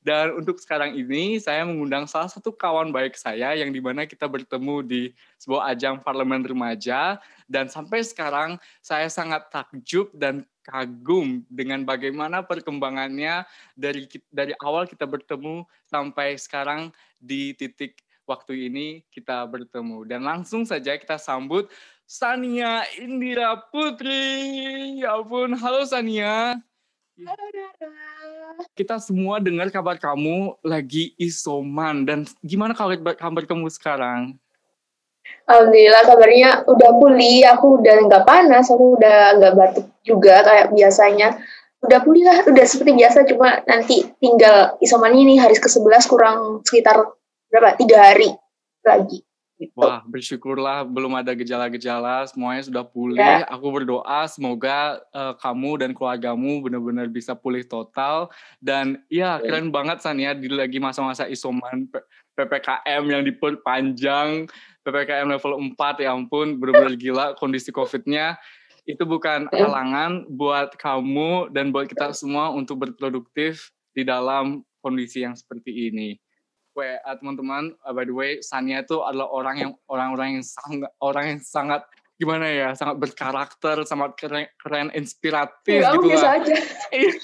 Dan untuk sekarang ini, saya mengundang salah satu kawan baik saya yang di mana kita bertemu di sebuah ajang parlemen remaja. Dan sampai sekarang, saya sangat takjub dan kagum dengan bagaimana perkembangannya dari dari awal kita bertemu sampai sekarang di titik waktu ini kita bertemu. Dan langsung saja kita sambut Sania Indira Putri. Ya ampun, halo Sania. Kita semua dengar kabar kamu lagi isoman dan gimana kabar kabar kamu sekarang? Alhamdulillah kabarnya udah pulih, aku udah nggak panas, aku udah nggak batuk juga kayak biasanya. Udah pulih lah, udah seperti biasa, cuma nanti tinggal isoman ini hari ke-11 kurang sekitar berapa? Tiga hari lagi. Gitu. Wah, bersyukurlah belum ada gejala-gejala, semuanya sudah pulih. Ya. Aku berdoa semoga uh, kamu dan keluargamu benar-benar bisa pulih total. Dan ya, ya. keren banget Sania di lagi masa-masa isoman PPKM yang diperpanjang, PPKM level 4 ya ampun, benar-benar gila kondisi COVID-nya. Itu bukan ya. halangan buat kamu dan buat kita semua untuk berproduktif di dalam kondisi yang seperti ini. WA uh, teman-teman uh, by the way Sania itu adalah orang yang orang-orang yang sangat orang yang sangat gimana ya sangat berkarakter sangat keren, keren inspiratif ya, gitu lah. aja. Iya.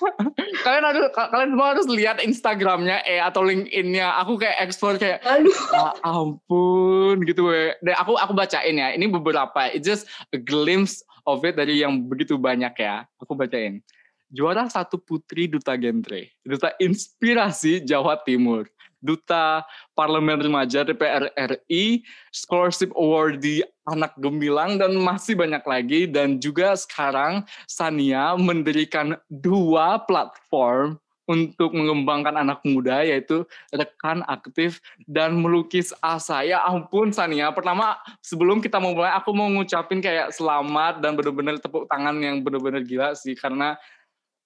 kalian harus kalian semua harus lihat Instagramnya eh atau LinkedIn-nya aku kayak ekspor kayak Aduh. Ah, ampun gitu we. dan aku aku bacain ya ini beberapa it's just a glimpse of it dari yang begitu banyak ya aku bacain juara satu putri duta genre duta inspirasi Jawa Timur Duta Parlemen Remaja DPR RI, Scholarship di Anak Gemilang, dan masih banyak lagi. Dan juga sekarang Sania mendirikan dua platform untuk mengembangkan anak muda yaitu rekan aktif dan melukis asa. Ya ampun Sania, pertama sebelum kita mau mulai aku mau ngucapin kayak selamat dan benar-benar tepuk tangan yang benar-benar gila sih karena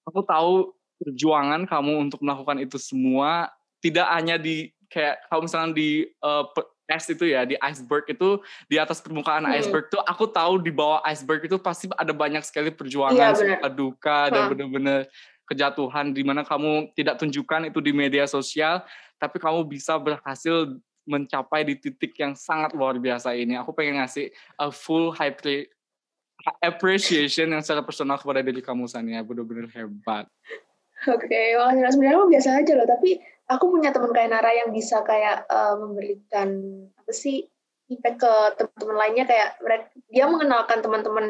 aku tahu perjuangan kamu untuk melakukan itu semua tidak hanya di kayak kalau misalnya di uh, es itu ya di iceberg itu di atas permukaan hmm. iceberg tuh aku tahu di bawah iceberg itu pasti ada banyak sekali perjuangan ya, duka dan benar-benar kejatuhan di mana kamu tidak tunjukkan itu di media sosial tapi kamu bisa berhasil mencapai di titik yang sangat luar biasa ini. Aku pengen ngasih a full high appreciation yang secara personal kepada diri kamu Sania. Benar-benar hebat Oke, okay, makasih. Sebenarnya biasa aja loh, tapi aku punya teman kayak Nara yang bisa kayak uh, memberikan apa sih impact ke teman-teman lainnya kayak mereka dia mengenalkan teman-teman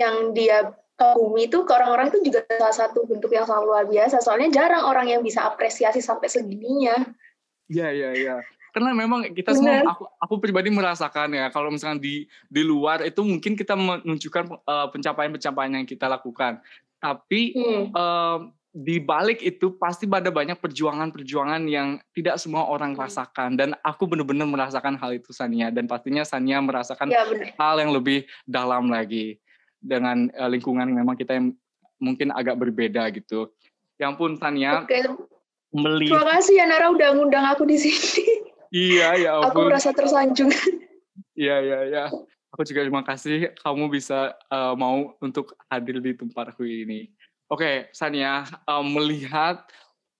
yang dia kagumi itu ke orang-orang itu juga salah satu bentuk yang sangat luar biasa soalnya jarang orang yang bisa apresiasi sampai segininya. Iya iya iya. Karena memang kita Bener. semua aku aku pribadi merasakan ya kalau misalnya di di luar itu mungkin kita menunjukkan uh, pencapaian-pencapaian yang kita lakukan. Tapi hmm. uh, di balik itu pasti ada banyak perjuangan-perjuangan yang tidak semua orang hmm. rasakan dan aku benar-benar merasakan hal itu Sania dan pastinya Sania merasakan ya, hal yang lebih dalam lagi dengan uh, lingkungan yang memang kita yang mungkin agak berbeda gitu. Yang pun Sania Oke. Terima kasih ya Nara udah ngundang aku di sini. Iya ya Aku merasa tersanjung. Iya iya iya. Aku juga terima kasih kamu bisa uh, mau untuk hadir di tempatku ini. Oke, Sania, um, melihat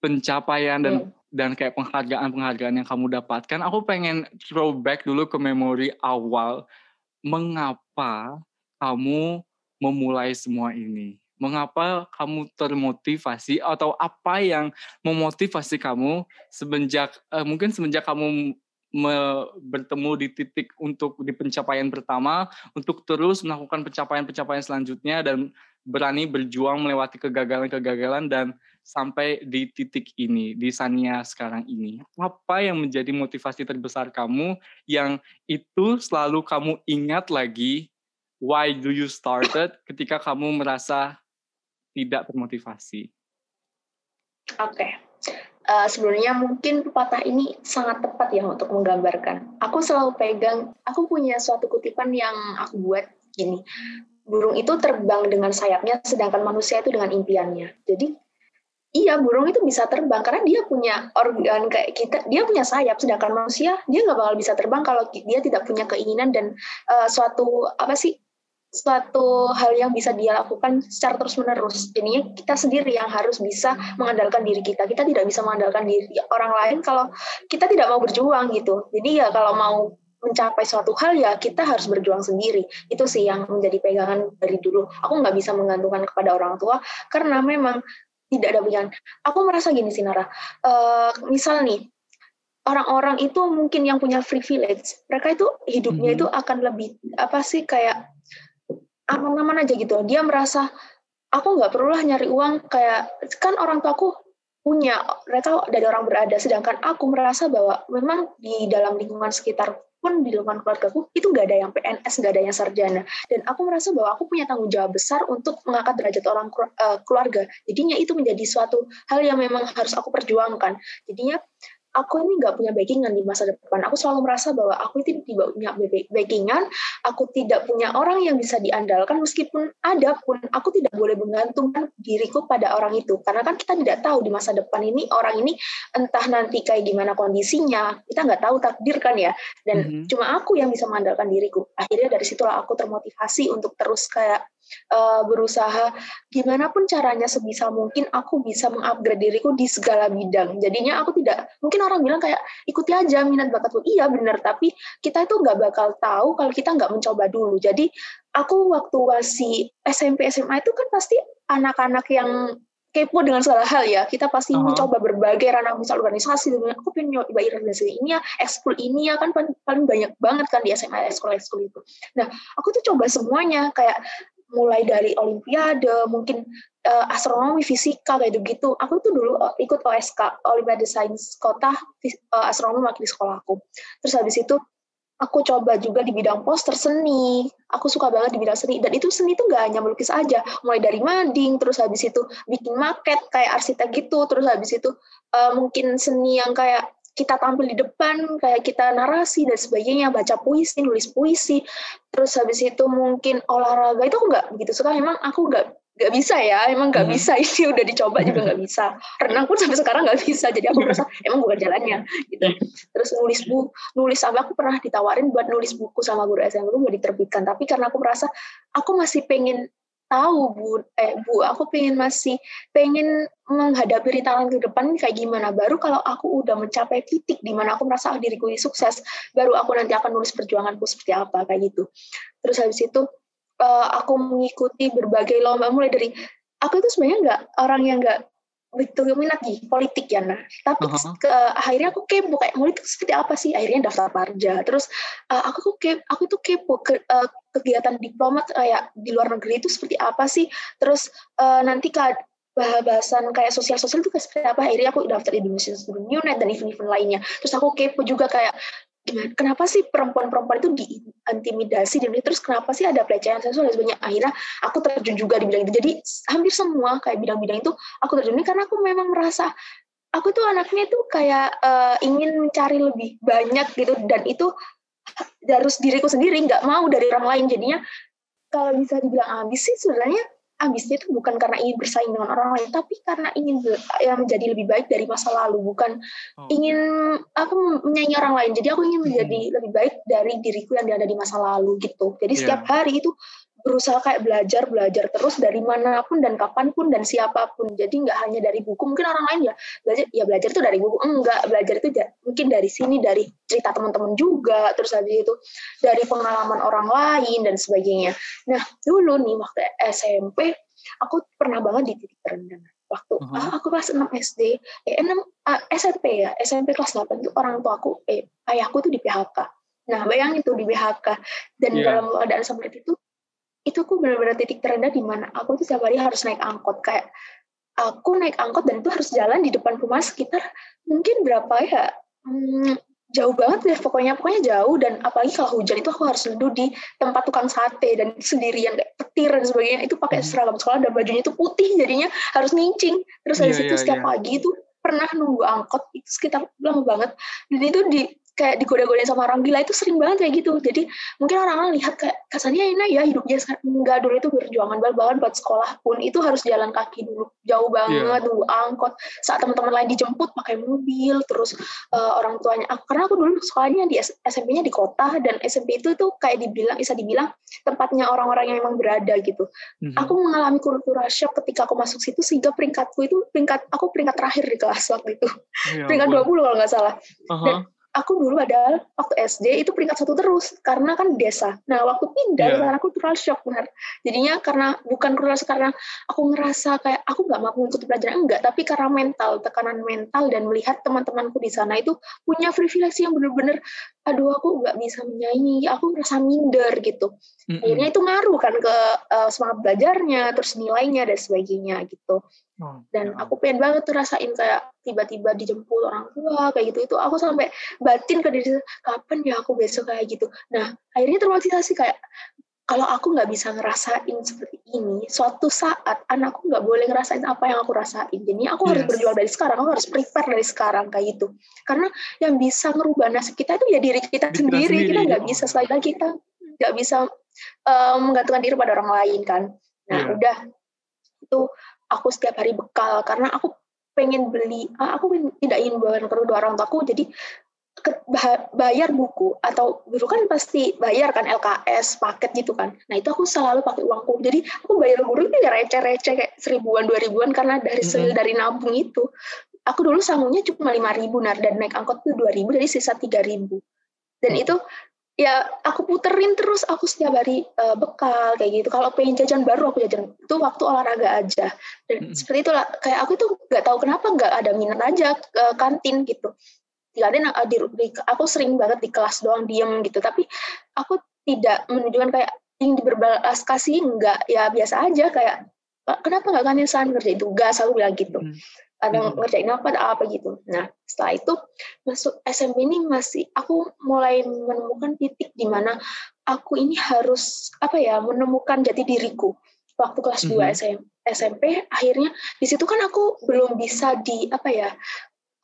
pencapaian dan hmm. dan kayak penghargaan-penghargaan yang kamu dapatkan, aku pengen throwback dulu ke memori awal. Mengapa kamu memulai semua ini? Mengapa kamu termotivasi atau apa yang memotivasi kamu semenjak uh, mungkin semenjak kamu me, bertemu di titik untuk di pencapaian pertama untuk terus melakukan pencapaian-pencapaian selanjutnya dan berani berjuang melewati kegagalan-kegagalan dan sampai di titik ini, di Sania sekarang ini. Apa yang menjadi motivasi terbesar kamu yang itu selalu kamu ingat lagi why do you started ketika kamu merasa tidak termotivasi? Oke. Okay. Uh, eh, sebenarnya mungkin pepatah ini sangat tepat ya untuk menggambarkan. Aku selalu pegang, aku punya suatu kutipan yang aku buat gini burung itu terbang dengan sayapnya sedangkan manusia itu dengan impiannya jadi Iya, burung itu bisa terbang karena dia punya organ kayak kita, dia punya sayap. Sedangkan manusia dia nggak bakal bisa terbang kalau dia tidak punya keinginan dan uh, suatu apa sih suatu hal yang bisa dia lakukan secara terus-menerus. Jadinya kita sendiri yang harus bisa mengandalkan diri kita. Kita tidak bisa mengandalkan diri orang lain kalau kita tidak mau berjuang gitu. Jadi ya kalau mau mencapai suatu hal ya kita harus berjuang sendiri. Itu sih yang menjadi pegangan dari dulu. Aku nggak bisa menggantungkan kepada orang tua karena memang tidak ada pilihan. Aku merasa gini sih Nara. Uh, misal nih orang-orang itu mungkin yang punya privilege, mereka itu hidupnya mm -hmm. itu akan lebih apa sih kayak aman-aman aja gitu. Dia merasa aku nggak perlu lah nyari uang kayak kan orang tua aku punya mereka dari orang berada. Sedangkan aku merasa bahwa memang di dalam lingkungan sekitar pun di lingkungan keluarga aku itu nggak ada yang PNS nggak ada yang sarjana. Dan aku merasa bahwa aku punya tanggung jawab besar untuk mengangkat derajat orang eh, keluarga. Jadinya itu menjadi suatu hal yang memang harus aku perjuangkan. Jadinya aku ini nggak punya backingan di masa depan. Aku selalu merasa bahwa aku itu tidak punya backingan, aku tidak punya orang yang bisa diandalkan, meskipun ada pun aku tidak boleh menggantungkan diriku pada orang itu. Karena kan kita tidak tahu di masa depan ini orang ini entah nanti kayak gimana kondisinya, kita nggak tahu takdir kan ya. Dan mm -hmm. cuma aku yang bisa mengandalkan diriku. Akhirnya dari situlah aku termotivasi untuk terus kayak uh, berusaha gimana pun caranya sebisa mungkin aku bisa mengupgrade diriku di segala bidang. Jadinya aku tidak mungkin orang bilang kayak ikuti aja minat bakatku. Iya benar, tapi kita itu nggak bakal tahu kalau kita nggak mencoba dulu. Jadi aku waktu masih SMP SMA itu kan pasti anak-anak yang kepo dengan segala hal ya. Kita pasti uh -huh. mencoba berbagai ranah misal organisasi. Aku pengen nyoba organisasi ini ya, ekskul ini ya kan paling banyak banget kan di SMA ekskul ekskul itu. Nah, aku tuh coba semuanya kayak mulai dari olimpiade, mungkin uh, astronomi, fisika kayak gitu. Aku tuh dulu uh, ikut OSK, Olimpiade Sains Kota uh, Astronomi waktu di sekolahku. Terus habis itu aku coba juga di bidang poster seni. Aku suka banget di bidang seni dan itu seni itu nggak hanya melukis aja, mulai dari mading, terus habis itu bikin maket kayak arsitek gitu, terus habis itu uh, mungkin seni yang kayak kita tampil di depan, kayak kita narasi dan sebagainya, baca puisi, nulis puisi, terus habis itu mungkin olahraga itu aku nggak begitu suka. Memang aku nggak nggak bisa ya, emang nggak hmm. bisa ini udah dicoba juga nggak bisa. Renang pun sampai sekarang nggak bisa, jadi aku merasa emang bukan jalannya. Gitu. Terus nulis buku, nulis sampai aku pernah ditawarin buat nulis buku sama guru SMP buat diterbitkan, tapi karena aku merasa aku masih pengen tahu bu. Eh bu aku pengen masih pengen menghadapi rintangan ke depan kayak gimana. Baru kalau aku udah mencapai titik di mana aku merasa ah, diriku ini sukses baru aku nanti akan nulis perjuanganku seperti apa kayak gitu. Terus habis itu uh, aku mengikuti berbagai lomba. Mulai dari aku itu sebenarnya nggak orang yang nggak betul minat di politik ya nah. Tapi uh -huh. ke, akhirnya aku kepo kayak politik seperti apa sih? Akhirnya daftar parja terus uh, aku ke aku tuh kepo ke, uh, kegiatan diplomat kayak di luar negeri itu seperti apa sih? Terus uh, nanti ke bahasan kayak sosial-sosial itu seperti apa? Akhirnya aku daftar di Indonesia Student Unit dan event-event lainnya. Terus aku kepo juga kayak kenapa sih perempuan-perempuan itu diintimidasi dan terus kenapa sih ada pelecehan seksual dan sebagainya? Akhirnya aku terjun juga di bidang itu. Jadi hampir semua kayak bidang-bidang itu aku terjun karena aku memang merasa aku tuh anaknya tuh kayak uh, ingin mencari lebih banyak gitu. Dan itu harus diriku sendiri nggak mau dari orang lain jadinya kalau bisa dibilang ambis sih sebenarnya ambisnya itu bukan karena ingin bersaing dengan orang lain, tapi karena ingin ya, menjadi lebih baik dari masa lalu, bukan oh. ingin aku menyanyi orang lain. Jadi aku ingin menjadi hmm. lebih baik dari diriku yang ada di masa lalu gitu. Jadi yeah. setiap hari itu berusaha kayak belajar belajar terus dari mana pun dan kapan pun dan siapa pun. Jadi nggak hanya dari buku. Mungkin orang lain ya belajar ya belajar itu dari buku. Enggak belajar itu mungkin dari sini dari cerita teman-teman juga terus habis itu dari pengalaman orang lain dan sebagainya. Nah dulu nih waktu SMP aku pernah banget di titik terendah. Waktu uh -huh. aku kelas 6 SD eh 6 uh, SMP ya SMP kelas 8 itu orang tua aku eh ayahku tuh di PHK nah bayangin tuh di PHK dan yeah. dalam keadaan seperti itu itu aku benar-benar titik terendah di mana aku tuh setiap hari harus naik angkot. Kayak aku naik angkot dan itu harus jalan di depan rumah sekitar mungkin berapa ya? Hmm, jauh banget deh pokoknya. Pokoknya jauh dan apalagi kalau hujan itu aku harus duduk di tempat tukang sate dan sendirian kayak petir dan sebagainya. Itu pakai hmm. seragam sekolah dan bajunya itu putih jadinya harus nincing terus dari yeah, situ yeah, setiap yeah. pagi itu pernah nunggu angkot itu sekitar lama banget. Dan itu di kayak digoda-godain sama orang gila itu sering banget kayak gitu jadi mungkin orang-orang lihat kayak kesannya enak ya hidupnya enggak dulu itu perjuangan banget bahkan buat sekolah pun itu harus jalan kaki dulu jauh banget yeah. dulu angkot saat teman-teman lain dijemput pakai mobil terus uh, orang tuanya aku karena aku dulu sekolahnya di SMP-nya di kota dan SMP itu tuh kayak dibilang bisa dibilang tempatnya orang-orang yang memang berada gitu mm-hmm. aku mengalami kultur shock ketika aku masuk situ sehingga peringkatku itu peringkat aku peringkat terakhir di kelas waktu itu yeah, peringkat dua 20 kalau nggak salah uh-huh. dan aku dulu adalah waktu SD itu peringkat satu terus karena kan desa. Nah waktu pindah yeah. karena aku cultural shock benar. Jadinya karena bukan cultural karena aku ngerasa kayak aku nggak mampu untuk pelajaran enggak, tapi karena mental tekanan mental dan melihat teman-temanku di sana itu punya privilege yang benar-benar aduh aku nggak bisa menyanyi, aku merasa minder gitu. Mm-hmm. Akhirnya itu ngaruh kan ke uh, semangat belajarnya, terus nilainya dan sebagainya gitu. Oh, dan ya. aku pengen banget tuh rasain kayak tiba-tiba dijemput orang tua kayak gitu. Itu aku sampai batin ke diri kapan ya aku besok? Kayak gitu. Nah akhirnya termotivasi kayak kalau aku nggak bisa ngerasain seperti ini suatu saat anakku nggak boleh ngerasain apa yang aku rasain. Jadi aku yes. harus berjuang dari sekarang aku harus prepare dari sekarang. Kayak gitu. Karena yang bisa ngerubah nasib kita itu ya diri kita, diri sendiri. sendiri. Kita nggak bisa sekali lagi kita nggak bisa um, menggantungkan diri pada orang lain kan. Nah yeah. udah. Itu aku setiap hari bekal karena aku pengen beli ah, aku tidak ingin bawa kedua orang tuaku jadi bayar buku atau dulu kan pasti bayar kan LKS paket gitu kan nah itu aku selalu pakai uangku jadi aku bayar guru itu ya receh-receh kayak seribuan dua ribuan karena dari mm -hmm. dari nabung itu aku dulu sanggupnya cuma lima ribu nah dan naik angkot tuh dua ribu jadi sisa tiga ribu dan mm. itu ya aku puterin terus aku setiap hari uh, bekal kayak gitu. Kalau pengen jajan baru aku jajan. Itu waktu olahraga aja. Dan mm-hmm. seperti itulah kayak aku tuh nggak tahu kenapa nggak ada minat aja ke kantin gitu. Tidak uh, di, di, aku sering banget di kelas doang diem gitu. Tapi aku tidak menunjukkan kayak ingin diberbalas kasih. Enggak ya biasa aja kayak kenapa nggak kantin san kerja tugas? Aku bilang gitu. Mm ada hmm. ngerjain apa ada apa gitu nah setelah itu masuk SMP ini masih aku mulai menemukan titik di mana aku ini harus apa ya menemukan jati diriku waktu kelas hmm. 2 SM, SMP akhirnya di situ kan aku belum bisa di apa ya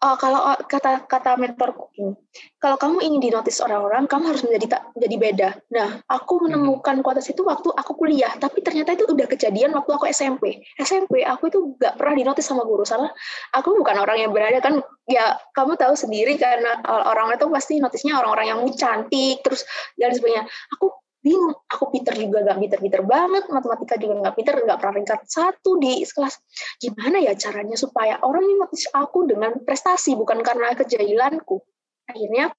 uh, kalau uh, kata kata mentorku ini, kalau kamu ingin dinotis orang-orang, kamu harus menjadi tak jadi beda. Nah, aku hmm. menemukan kualitas itu waktu aku kuliah, tapi ternyata itu udah kejadian waktu aku SMP. SMP aku itu gak pernah dinotis sama guru, salah. Aku bukan orang yang berada kan, ya kamu tahu sendiri karena orang itu pasti notisnya orang-orang yang cantik, terus dan sebagainya. Aku bingung aku pinter juga gak pinter-pinter banget matematika juga gak pinter gak pernah ringkat satu di kelas. Gimana ya caranya supaya orang notice aku dengan prestasi bukan karena kejahilanku? Akhirnya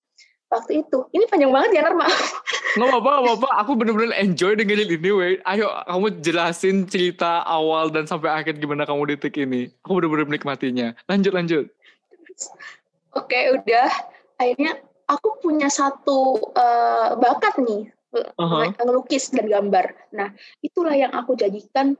waktu itu ini panjang banget ya Norma nggak apa-apa nggak aku bener-bener enjoy dengerin ini wait ayo kamu jelasin cerita awal dan sampai akhir gimana kamu detik ini. Aku bener-bener menikmatinya. Lanjut lanjut. Oke udah. Akhirnya aku punya satu uh, bakat nih uh-huh. ngelukis dan gambar. Nah, itulah yang aku jadikan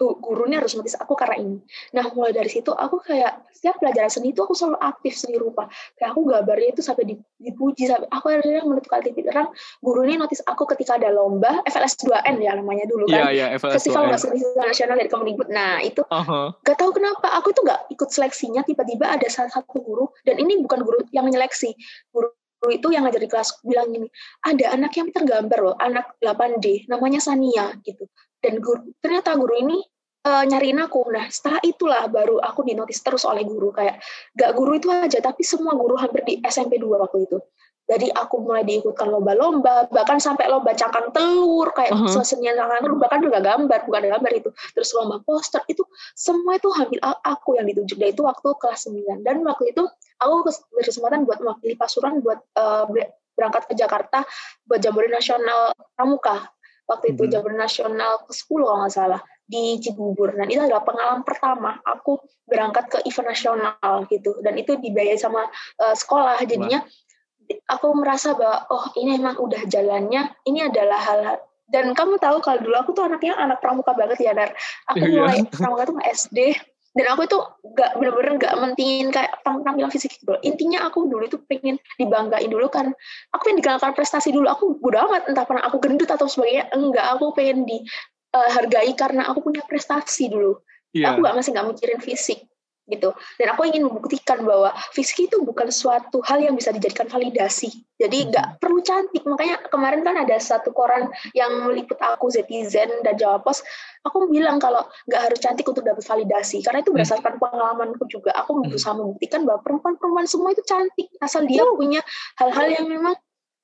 gurunya harus notice aku karena ini. Nah, mulai dari situ aku kayak setiap pelajaran seni itu aku selalu aktif seni rupa. Kayak aku gambarnya itu sampai dipuji sampai aku akhirnya menentukan titik terang guru ini notice aku ketika ada lomba FLS 2N ya namanya dulu kan. Yeah, yeah, FLS Festival Bahasa Indonesia Nasional dari Kemendikbud. Nah, itu uh-huh. gak tahu kenapa aku itu gak ikut seleksinya tiba-tiba ada salah satu guru dan ini bukan guru yang menyeleksi. Guru itu yang ngajar di kelas bilang gini, ada anak yang tergambar loh, anak 8D, namanya Sania gitu. Dan guru, ternyata guru ini uh, nyariin aku. Nah, setelah itulah baru aku dinotis terus oleh guru. Kayak, gak guru itu aja, tapi semua guru hampir di SMP 2 waktu itu. Jadi aku mulai diikutkan lomba-lomba, bahkan sampai lomba cangkang telur, kayak uh -huh. senian cangkang telur, bahkan juga gambar, bukan gambar itu. Terus lomba poster, itu semua itu hampir aku yang ditunjuk. Dan itu waktu kelas 9. Dan waktu itu aku berkesempatan buat mewakili Pasuruan buat uh, berangkat ke Jakarta buat Jambore Nasional Pramuka. Waktu itu mm -hmm. Jambore Nasional ke-10 kalau nggak salah di Cibubur. Dan itu adalah pengalaman pertama aku berangkat ke event nasional gitu. Dan itu dibayar sama uh, sekolah. Jadinya Wah. aku merasa bahwa oh ini emang udah jalannya. Ini adalah hal, hal dan kamu tahu kalau dulu aku tuh anaknya anak pramuka banget ya Dar. Aku iya. mulai pramuka tuh SD dan aku itu gak bener-bener gak mentingin kayak tampilan fisik gitu intinya aku dulu itu pengen dibanggain dulu kan. Aku pengen dikenalkan prestasi dulu. Aku bodo amat entah pernah aku gendut atau sebagainya. Enggak aku pengen dihargai uh, karena aku punya prestasi dulu. Yeah. aku gak masih gak mikirin fisik gitu. Dan aku ingin membuktikan bahwa fisik itu bukan suatu hal yang bisa dijadikan validasi. Jadi nggak hmm. perlu cantik. Makanya kemarin kan ada satu koran yang meliput aku Zetizen dan Jawa Pos. Aku bilang kalau nggak harus cantik untuk dapat validasi. Karena itu hmm. berdasarkan pengalamanku juga. Aku hmm. berusaha membuktikan bahwa perempuan-perempuan semua itu cantik asal dia punya hal-hal yang memang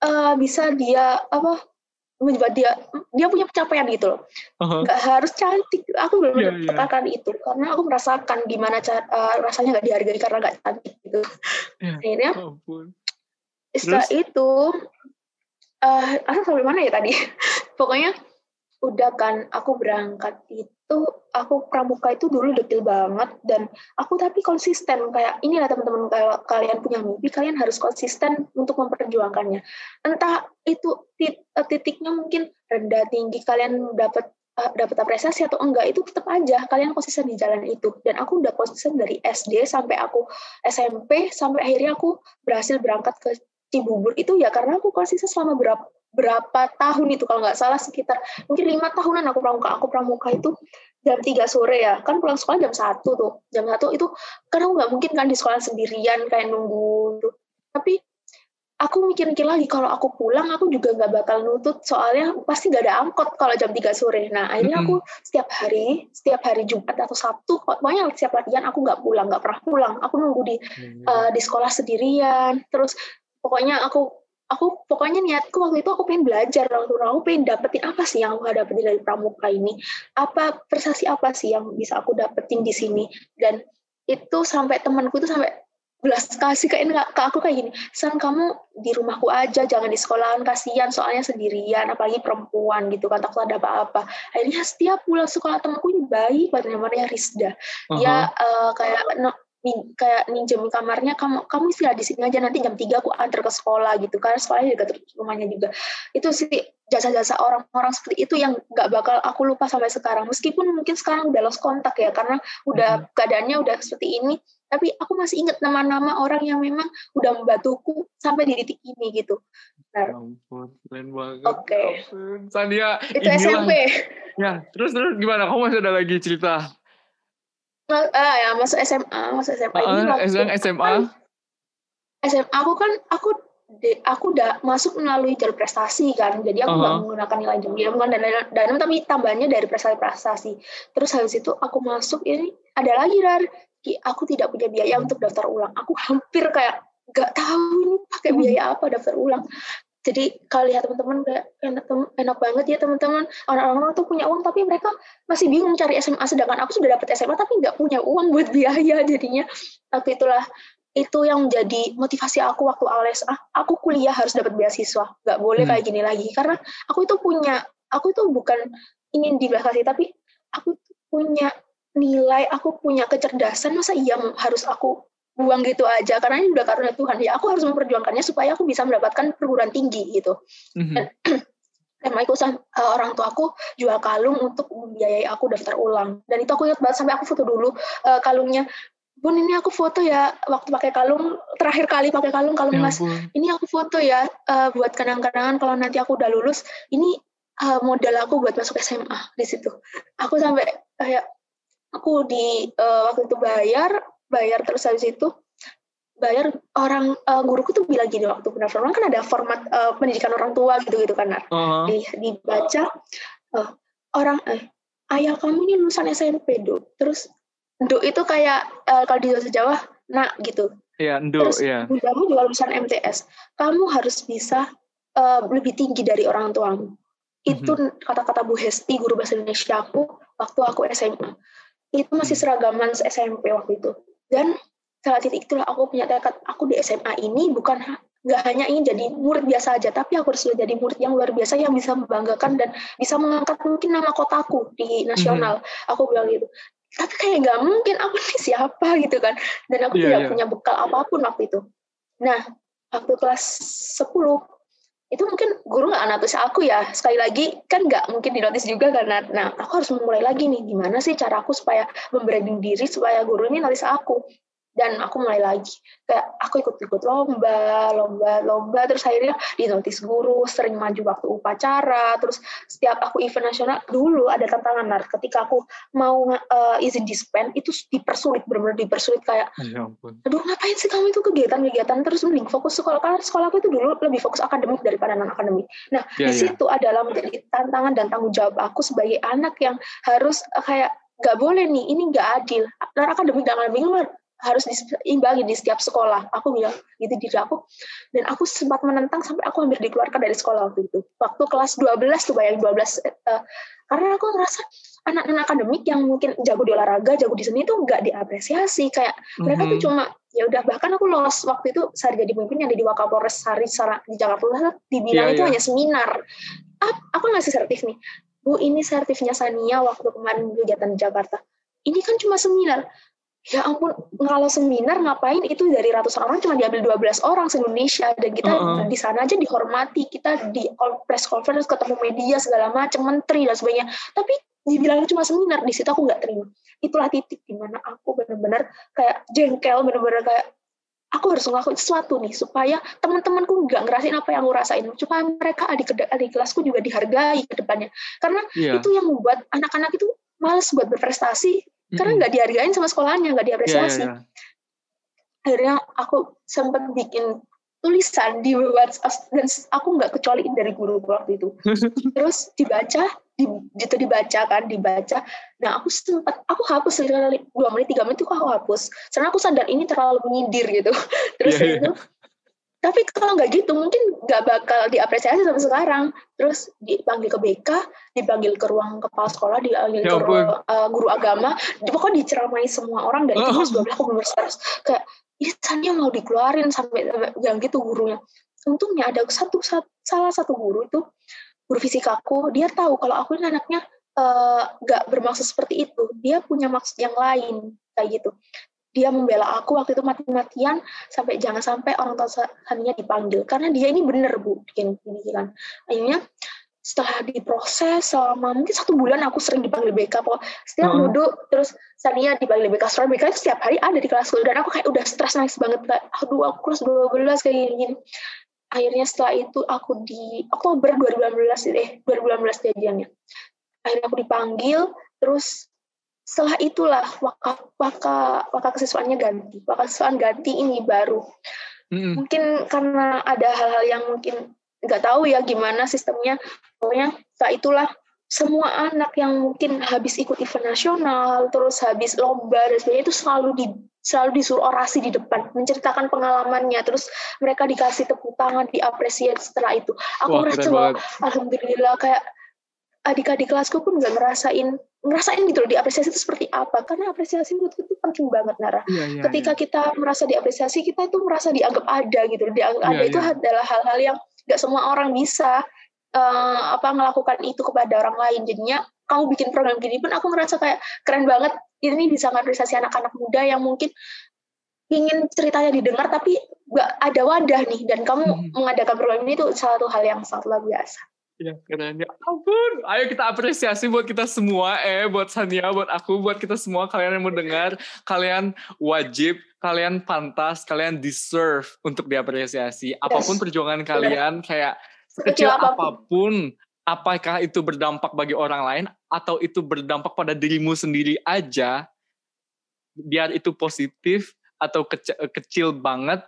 uh, bisa dia apa membuat dia dia punya pencapaian gitu loh uh-huh. Harus cantik aku belum yeah, yeah. tekankan itu karena aku merasakan gimana cara, uh, rasanya nggak dihargai karena nggak cantik gitu yeah. akhirnya oh, setelah Terus? itu uh, asal sampai mana ya tadi pokoknya udah kan aku berangkat itu itu aku pramuka itu dulu detail banget dan aku tapi konsisten kayak inilah teman-teman kalau kalian punya mimpi kalian harus konsisten untuk memperjuangkannya. Entah itu eh, titiknya mungkin rendah tinggi kalian dapat uh, dapat apresiasi atau enggak itu tetap aja kalian konsisten di jalan itu. Dan aku udah konsisten dari SD sampai aku SMP sampai akhirnya aku berhasil berangkat ke Cibubur itu ya karena aku konsisten selama berapa berapa tahun itu kalau nggak salah sekitar mungkin lima tahunan aku pramuka. Aku pramuka itu jam tiga sore ya. Kan pulang sekolah jam satu tuh. Jam satu itu karena aku nggak mungkin kan di sekolah sendirian kayak nunggu tuh. Tapi aku mikir-mikir lagi kalau aku pulang aku juga nggak bakal nutut soalnya pasti nggak ada angkot kalau jam tiga sore. Nah akhirnya aku setiap hari setiap hari Jumat atau Sabtu pokoknya setiap latihan aku nggak pulang nggak pernah pulang. Aku nunggu di uh, di sekolah sendirian. Terus pokoknya aku aku pokoknya niatku waktu itu aku pengen belajar waktu itu aku pengen dapetin apa sih yang aku dapetin dari pramuka ini? Apa prestasi apa sih yang bisa aku dapetin di sini? Dan itu sampai temanku itu sampai belas kasih kayak ke aku kayak gini san kamu di rumahku aja jangan di sekolahan kasihan soalnya sendirian apalagi perempuan gitu kan takut ada apa-apa. Akhirnya setiap pulang sekolah temanku ini baik banget namanya Rizda. Uh -huh. ya uh, kayak no, kayak minjem kamarnya kamu kamu istirahat di sini aja nanti jam tiga aku antar ke sekolah gitu kan sekolahnya juga rumahnya juga itu sih jasa-jasa orang-orang seperti itu yang nggak bakal aku lupa sampai sekarang meskipun mungkin sekarang udah lost kontak ya karena udah hmm. keadaannya udah seperti ini tapi aku masih ingat nama-nama orang yang memang udah membantuku sampai di titik ini gitu. Nah. Ya ampun, keren banget. Oke. Okay. Sania, itu inilah. SMP. Ya, terus terus gimana? Kamu masih ada lagi cerita ah ya masuk SMA masuk SMA uh, ini waktu SMA kan, SMA aku kan aku de, aku udah masuk melalui jalur prestasi kan. Jadi aku nggak uh -huh. menggunakan nilai jumlah bukan dan dan tapi tambahannya dari prestasi prestasi. Terus habis itu aku masuk ini ada lagi dar aku tidak punya biaya untuk daftar ulang. Aku hampir kayak nggak tahu ini pakai biaya apa daftar ulang jadi kalau lihat teman-teman kayak enak, enak banget ya teman-teman. Orang-orang tuh punya uang tapi mereka masih bingung cari SMA sedangkan aku sudah dapat SMA tapi nggak punya uang buat biaya jadinya. Tapi itulah itu yang menjadi motivasi aku waktu ales ah aku kuliah harus dapat beasiswa. Nggak boleh hmm. kayak gini lagi. Karena aku itu punya aku itu bukan ingin dibeasiswa tapi aku punya nilai aku punya kecerdasan masa iya harus aku buang gitu aja karena ini udah karunia Tuhan. Ya aku harus memperjuangkannya supaya aku bisa mendapatkan perguruan tinggi gitu. Mm-hmm. dan ikut uh, orang tua aku jual kalung untuk membiayai aku daftar ulang. Dan itu aku ingat banget sampai aku foto dulu uh, kalungnya. Bun ini aku foto ya waktu pakai kalung terakhir kali pakai kalung kalung ya mas ini aku foto ya uh, buat kenang-kenangan kalau nanti aku udah lulus. Ini uh, modal aku buat masuk SMA di situ. Aku sampai kayak aku di uh, waktu itu bayar bayar terus habis itu bayar orang uh, guruku tuh bilang gini waktu pendaftaran kan ada format uh, pendidikan orang tua gitu gitu kan uh-huh. di, dibaca uh, orang eh ayah kamu ini lulusan SMP do terus do itu kayak uh, kalau di bahasa Jawa nak gitu Iya, ndo, Terus, iya. Kamu juga lulusan MTS. Kamu harus bisa uh, lebih tinggi dari orang tuamu. Itu mm-hmm. kata-kata Bu Hesti, guru bahasa Indonesia aku, waktu aku SMA. Itu masih mhm. seragaman SMP waktu itu dan saat titik itulah aku punya tekad aku di SMA ini bukan nggak hanya ingin jadi murid biasa aja tapi aku harus jadi murid yang luar biasa yang bisa membanggakan dan bisa mengangkat mungkin nama kotaku di nasional mm-hmm. aku bilang gitu tapi kayak nggak mungkin aku ini siapa gitu kan dan aku yeah, tidak yeah. punya bekal apa pun waktu itu nah waktu kelas 10 itu mungkin guru nggak notice aku ya. Sekali lagi kan nggak mungkin di notice juga karena nah aku harus memulai lagi nih. Gimana sih cara aku supaya membranding diri supaya guru ini notice aku dan aku mulai lagi. Kayak aku ikut-ikut lomba lomba lomba. Terus akhirnya di notis guru sering maju waktu upacara. Terus setiap aku event nasional dulu ada tantangan nar. Ketika aku mau uh, izin dispen itu dipersulit benar-benar dipersulit. Kayak ya aduh ngapain sih kamu itu kegiatan-kegiatan? Terus mending fokus sekolah. Karena sekolahku itu dulu lebih fokus akademik daripada non akademik nah yeah, di ya. situ yeah. adalah menjadi tantangan dan tanggung jawab aku sebagai anak yang harus uh, kayak nggak boleh nih ini nggak adil. Dan akademik dan akademik harus diimbangi di setiap sekolah. Aku bilang gitu di aku. Dan aku sempat menentang sampai aku hampir dikeluarkan dari sekolah waktu itu. Waktu kelas 12 tuh bayang 12 uh, karena aku ngerasa anak-anak akademik yang mungkin jago di olahraga, jago di seni itu nggak diapresiasi. Kayak mm-hmm. mereka tuh mhm. cuma ya udah bahkan aku lolos waktu itu saat jadi pemimpin yang di Wakapolres Sari di Jakarta dibilang yeah, itu yeah. hanya seminar. Ah, aku ngasih sertif nih. Bu, ini sertifnya Sania waktu kemarin kegiatan di Jakarta. Ini kan cuma seminar ya ampun kalau seminar ngapain? Itu dari ratusan orang cuma diambil 12 orang se-Indonesia. Dan kita uh -uh. di sana aja dihormati. Kita di press conference ketemu media segala macam menteri dan sebagainya. Tapi dibilang cuma seminar di situ aku nggak terima. Itulah titik di mana aku benar-benar kayak jengkel benar-benar kayak aku harus ngelakuin sesuatu nih supaya teman-temanku nggak ngerasain apa yang aku rasain. Supaya mereka adik adik kelasku juga dihargai ke depannya. Karena yeah. itu yang membuat anak-anak itu males buat berprestasi karena nggak dihargain sama sekolahnya nggak diapresiasi. Yeah, yeah, yeah. akhirnya aku sempat bikin tulisan di WhatsApp dan aku nggak kecualiin dari guru waktu itu. Terus dibaca di, itu dibaca kan dibaca. Nah aku sempat aku hapus sekali dua menit tiga menit itu aku hapus. Karena aku sadar ini terlalu menyindir gitu. Terus yeah, yeah. itu tapi kalau nggak gitu mungkin nggak bakal diapresiasi sampai sekarang. Terus dipanggil ke BK dipanggil ke ruang kepala sekolah dipanggil ya, ke ruang, uh, guru agama. Pokoknya diceramai semua orang dari oh. kelas 12 aku benar stres kayak ini mau dikeluarin sampai yang gitu gurunya. Untungnya ada satu, satu salah satu guru itu guru fisikaku dia tahu kalau aku ini anaknya eh, nggak uh, bermaksud seperti itu. Dia punya maksud yang lain kayak gitu dia membela aku waktu itu mati-matian sampai jangan sampai orang tua saninya dipanggil. Karena dia ini bener bu bikin ini kan akhirnya setelah diproses selama mungkin satu bulan aku sering dipanggil BK kok setiap hmm. duduk terus Sania dipanggil BK soalnya BK setiap hari ada di kelasku dan aku kayak udah stres nangis banget kayak aduh aku kelas 12 kayak gini, gini akhirnya setelah itu aku di Oktober 2018 eh 2018 jadiannya. Akhirnya aku dipanggil terus setelah itulah waka waka waka kesiswaannya ganti. Waka kesiswaan ganti ini baru. Mm-hmm. mungkin karena ada hal-hal yang mungkin nggak tahu ya gimana sistemnya. Pokoknya setelah itulah semua anak yang mungkin habis ikut event nasional terus habis lomba dan sebagainya itu selalu di selalu disuruh orasi di depan menceritakan pengalamannya terus mereka dikasih tepuk tangan diapresiasi setelah itu. Aku merasa bahwa alhamdulillah kayak adik-adik kelasku pun nggak ngerasain ngerasain gitu loh diapresiasi itu seperti apa. Karena apresiasi menurutku itu penting banget Nara. Iya, iya, ketika iya. kita merasa diapresiasi kita itu merasa dianggap ada gitu dianggap iya, ada itu iya. adalah hal-hal yang nggak semua orang bisa uh, apa melakukan itu kepada orang lain. Jadinya kamu bikin program gini pun aku ngerasa kayak keren banget. Ini bisa ngapresiasi anak-anak muda yang mungkin ingin ceritanya didengar tapi nggak ada wadah nih. Dan kamu hmm. mengadakan program ini itu satu hal yang sangat luar biasa Ya keren ya ampun. Ayo kita apresiasi buat kita semua eh buat Sania, buat aku, buat kita semua kalian yang mendengar, kalian wajib, kalian pantas, kalian deserve untuk diapresiasi. Apa pun perjuangan kalian kayak sekecil apa pun, apakah itu berdampak bagi orang lain atau itu berdampak pada dirimu sendiri aja, biar itu positif atau kecil, kecil banget,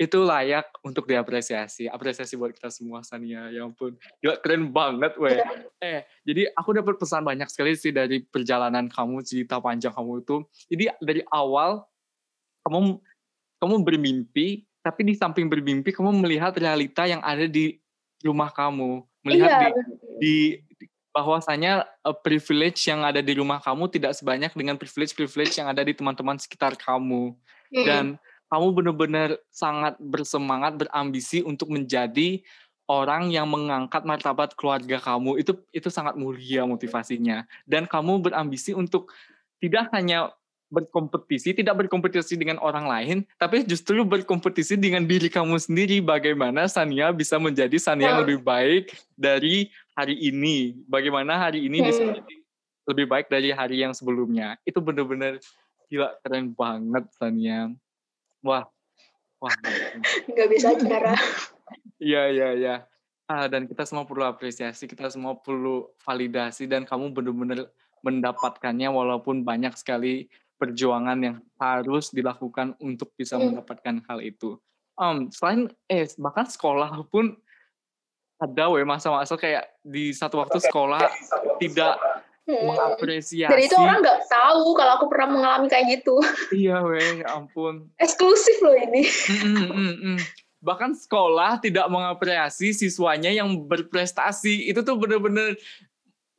itu layak untuk diapresiasi. Apresiasi buat kita semua, Sania. Ya ampun, gila keren banget, weh. Eh, jadi aku dapat pesan banyak sekali sih dari perjalanan kamu, cerita panjang kamu itu. Jadi dari awal kamu kamu bermimpi, tapi di samping bermimpi kamu melihat realita yang ada di rumah kamu, melihat iya, di, di bahwasanya uh, privilege yang ada di rumah kamu tidak sebanyak dengan privilege-privilege yang ada di teman-teman sekitar kamu. Dan kamu benar-benar sangat bersemangat, berambisi untuk menjadi orang yang mengangkat martabat keluarga kamu. Itu itu sangat mulia motivasinya. Dan kamu berambisi untuk tidak hanya berkompetisi, tidak berkompetisi dengan orang lain, tapi justru berkompetisi dengan diri kamu sendiri. Bagaimana Sania bisa menjadi Sania yang lebih baik dari hari ini? Bagaimana hari ini bisa menjadi lebih baik dari hari yang sebelumnya? Itu benar-benar gila keren banget Sania. Wah, wah. Nggak bisa aja, Iya, iya, iya. Ah, dan kita semua perlu apresiasi, kita semua perlu validasi, dan kamu benar-benar mendapatkannya walaupun banyak sekali perjuangan yang harus dilakukan untuk bisa Hmm. mendapatkan hal itu. Um, selain eh bahkan sekolah pun ada weh masa-masa kayak di satu waktu sekolah tidak Hmm. mengapresiasi. Dan itu orang nggak tahu kalau aku pernah mengalami kayak gitu. Iya weh, ya ampun. Eksklusif loh ini. Mm, mm, mm, mm. Bahkan sekolah tidak mengapresiasi siswanya yang berprestasi. Itu tuh bener-bener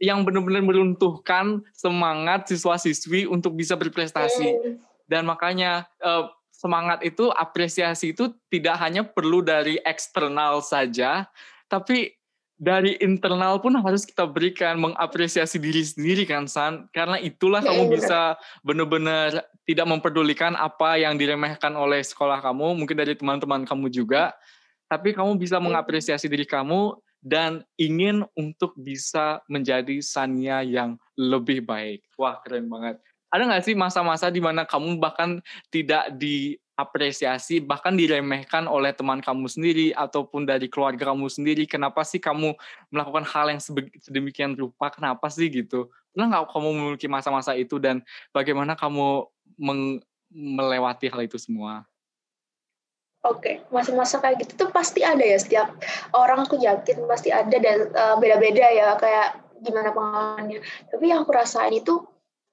yang benar-benar meruntuhkan semangat siswa-siswi untuk bisa berprestasi. Hmm. Dan makanya eh, semangat itu, apresiasi itu tidak hanya perlu dari eksternal saja, tapi dari internal pun harus kita berikan mengapresiasi diri sendiri kan San karena itulah Iya, kamu benar. bisa benar-benar tidak memperdulikan apa yang diremehkan oleh sekolah kamu mungkin dari teman-teman kamu juga tapi kamu bisa mengapresiasi diri kamu dan ingin untuk bisa menjadi Sania yang lebih baik. Wah, keren banget. Ada nggak sih masa-masa di mana kamu bahkan tidak diapresiasi, bahkan diremehkan oleh teman kamu sendiri ataupun dari keluarga kamu sendiri? Kenapa sih kamu melakukan hal yang sedemikian rupa? Kenapa sih gitu? Pernah nggak kamu memiliki masa-masa itu dan bagaimana kamu melewati hal itu semua? Oke, masa-masa kayak gitu tuh pasti ada ya setiap orang aku yakin pasti ada dan eh, beda-beda ya kayak gimana pengalamannya. Tapi yang aku rasain itu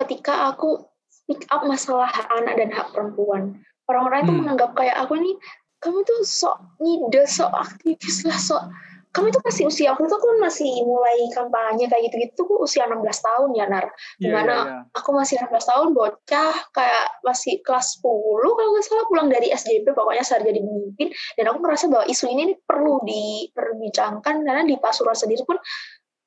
ketika aku speak up masalah hak anak dan hak perempuan. Orang-orang itu Hmm. menganggap kayak aku nih, kamu tuh sok ngide, sok aktivis lah, sok kamu itu masih usia aku itu aku masih mulai kampanye kayak gitu-gitu tuh usia 16 tahun ya Nar. Gimana iya, iya. aku masih 16 tahun bocah kayak masih kelas 10 kalau nggak salah pulang dari SJP pokoknya saat jadi pemimpin dan aku merasa bahwa isu ini perlu diperbincangkan karena di Pasuruan sendiri pun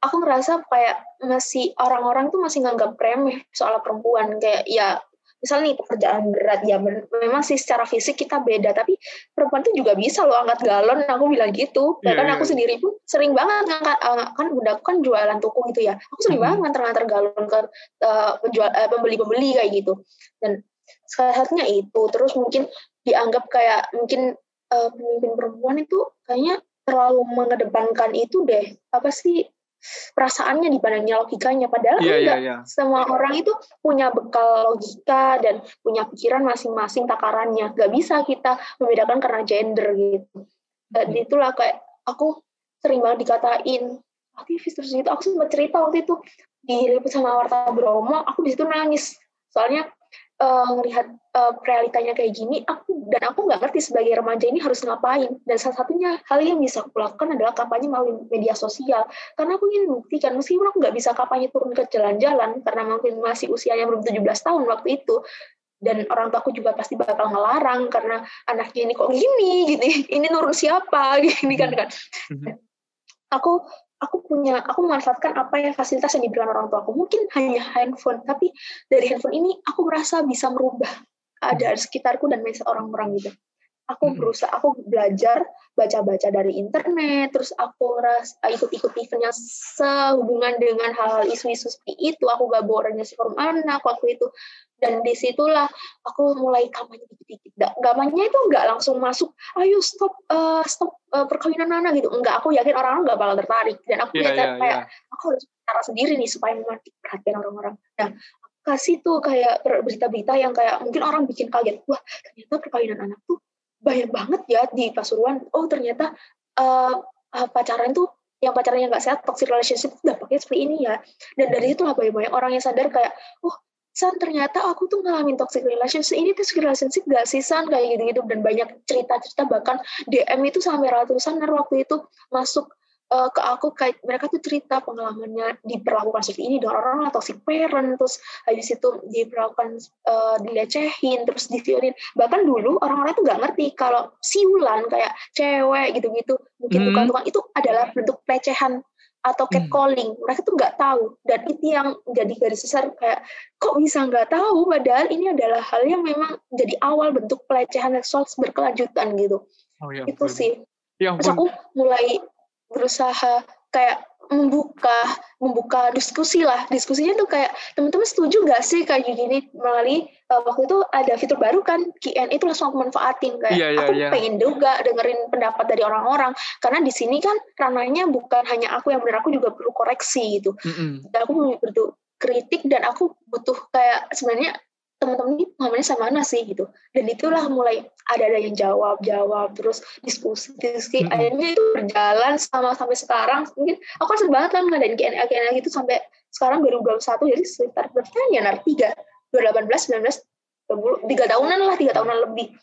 aku ngerasa kayak masih orang-orang tuh masih nganggap remeh soal perempuan kayak ya misalnya nih pekerjaan berat ya memang sih secara fisik kita beda tapi perempuan tuh juga bisa loh angkat galon aku bilang gitu bahkan iya, aku iya. sendiri pun sering banget ngangkat eh, kan bunda aku kan jualan tuku gitu ya aku sering Mhm. banget nganter-nganter galon ke eh, penjual eh, pembeli-pembeli kayak gitu dan salah satunya itu terus mungkin dianggap kayak mungkin eh, pemimpin perempuan itu kayaknya terlalu mengedepankan itu deh apa sih perasaannya dibandingnya logikanya. Padahal iya, enggak. iya. semua orang itu punya bekal logika dan punya pikiran masing-masing takarannya. Gak bisa kita membedakan karena gender gitu. Dan Hmm. itulah kayak aku sering banget dikatain aktivis terus gitu aku sempat cerita waktu itu diliput sama Warta Bromo aku di situ nangis. Soalnya eh, ngelihat eh, realitanya kayak gini aku dan aku nggak ngerti sebagai remaja ini harus ngapain. Dan salah satunya hal yang bisa aku lakukan adalah kampanye melalui media sosial. Karena aku ingin buktikan meskipun aku nggak bisa kampanye turun ke jalan-jalan karena mungkin masih usianya belum 17 tahun waktu itu dan orang tua aku juga pasti bakal ngelarang karena anaknya ini kok gini gitu. Ini nurun siapa gini kan kan. Mhm. aku aku punya aku memanfaatkan apa yang fasilitas yang diberikan orang tua aku mungkin hanya handphone tapi dari handphone ini aku merasa bisa merubah keadaan sekitarku dan mindset orang-orang gitu aku Hmm. berusaha aku belajar baca-baca dari internet terus aku ras ikut-ikut event yang sehubungan dengan hal-hal isu-isu seperti itu. Aku gabung organisasi forum anak waktu itu. Dan di situlah aku mulai kampanye dikit-dikit. Kampanye itu nggak langsung masuk ayo stop eh, stop eh, perkawinan anak gitu. Enggak aku yakin orang-orang nggak bakal tertarik. Dan aku punya iya, cara kayak iya. aku harus cara sendiri nih supaya menarik perhatian orang-orang. Nah kasih tuh kayak ber- berita-berita yang kayak mungkin orang bikin kaget wah ternyata perkawinan anak tuh banyak banget ya di Pasuruan. Oh ternyata eh, pacaran tuh yang pacarannya nggak sehat toxic relationship tuh dampaknya seperti ini ya. Dan dari itulah banyak-banyak orang yang sadar kayak oh San ternyata aku tuh ngalamin toxic relationship. Ini toxic relationship gak sih San? Kayak gitu-gitu. Dan banyak cerita-cerita bahkan DM itu sampai ratusan waktu itu masuk eh, ke aku kayak mereka tuh cerita pengalamannya diperlakukan seperti ini dengan orang-orang toxic parent terus habis itu diperlakukan eh, dilecehin terus diviolin bahkan dulu orang-orang tuh nggak ngerti kalau siulan kayak cewek gitu-gitu mungkin Hmm. tukang-tukang itu adalah bentuk pelecehan atau Hmm. catcalling. Mereka tuh nggak tahu. Dan itu yang jadi garis besar kayak kok bisa nggak tahu? Padahal ini adalah hal yang memang jadi awal bentuk pelecehan seksual berkelanjutan gitu. Oh ya itu sih. Ya terus aku mulai berusaha kayak membuka membuka diskusi lah diskusinya tuh kayak teman-teman setuju nggak sih kayak gini melalui uh, waktu itu ada fitur baru kan Q&A itu langsung aku manfaatin kayak yeah, yeah, aku yeah. pengen juga dengerin pendapat dari orang-orang karena di sini kan ranahnya bukan hanya aku yang benar aku juga perlu koreksi gitu mm -hmm. dan aku butuh kritik dan aku butuh kayak sebenarnya teman-teman ini pemahamannya sama mana sih gitu. Dan itulah mulai ada ada yang jawab jawab terus diskusi diskusi mm -hmm. akhirnya itu berjalan sama sampai sekarang. Mungkin aku kan banget kan ngadain KNA KNA gitu sampai sekarang 2021 jadi sekitar berapa ya nar tiga. 2018 19 tiga tahunan lah tiga tahunan lebih.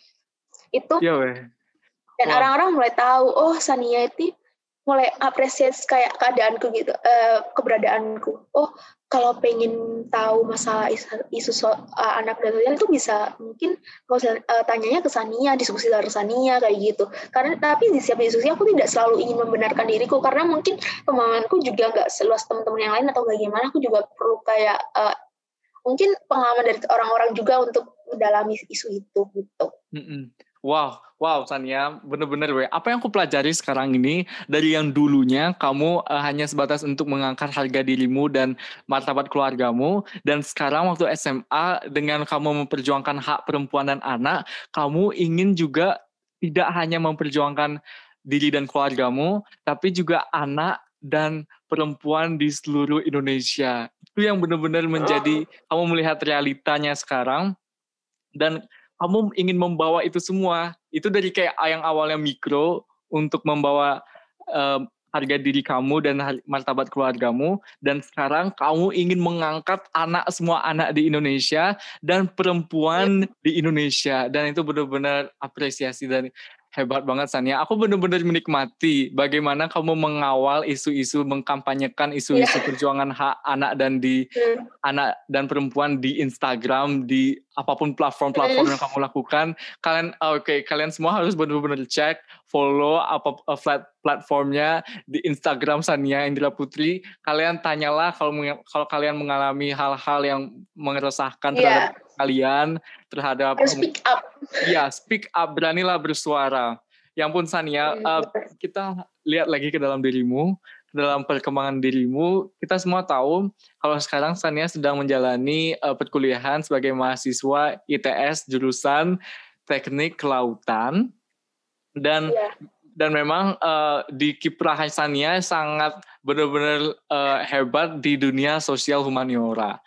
Itu ya, dan orang-orang mulai tahu oh Sania itu mulai apresiasi kayak keadaanku gitu uh, keberadaanku oh kalau pengen tahu masalah isu, isu so, uh, anak dan sosial itu bisa mungkin kalau uh, tanyanya ke Sania, diskusi dari Sania kayak gitu. Karena tapi di setiap diskusi aku tidak selalu ingin membenarkan diriku karena mungkin pemahamanku juga nggak seluas teman-teman yang lain atau bagaimana. Aku juga perlu kayak uh, mungkin pengalaman dari orang-orang juga untuk mendalami isu itu gitu. Mm -mm. Wow, wow Sania, bener-bener weh. Apa yang aku pelajari sekarang ini dari yang dulunya kamu uh, hanya sebatas untuk mengangkat harga dirimu dan martabat keluargamu, dan sekarang waktu SMA dengan kamu memperjuangkan hak perempuan dan anak, kamu ingin juga tidak hanya memperjuangkan diri dan keluargamu, tapi juga anak dan perempuan di seluruh Indonesia. Itu yang benar-benar menjadi kamu melihat realitanya sekarang dan kamu ingin membawa itu semua. Itu dari kayak yang awalnya mikro untuk membawa uh, harga diri kamu dan martabat keluargamu. Dan sekarang kamu ingin mengangkat anak semua anak di Indonesia dan perempuan yeah. di Indonesia. Dan itu benar-benar apresiasi dan Hebat banget Sania. Aku benar-benar menikmati bagaimana kamu mengawal isu-isu, mengkampanyekan isu-isu yeah. perjuangan hak anak dan di mm. anak dan perempuan di Instagram, di apa pun platform-platform mm. yang kamu lakukan. Kalian oke, okay, kalian semua harus benar-benar cek, follow apa uh, flat platformnya di Instagram Sania Indra Putri. Kalian tanyalah kalau kalau kalian mengalami hal-hal yang meresahkan yeah. terhadap kalian terhadap Harus speak up. Iya, speak up, beranilah bersuara. Yang pun Sania, uh, kita lihat lagi ke dalam dirimu, ke dalam perkembangan dirimu. Kita semua tahu kalau sekarang Sania sedang menjalani uh, perkuliahan sebagai mahasiswa ITS jurusan Teknik Kelautan dan yeah. dan memang uh, di kiprah Sania sangat benar-benar uh, hebat di dunia sosial humaniora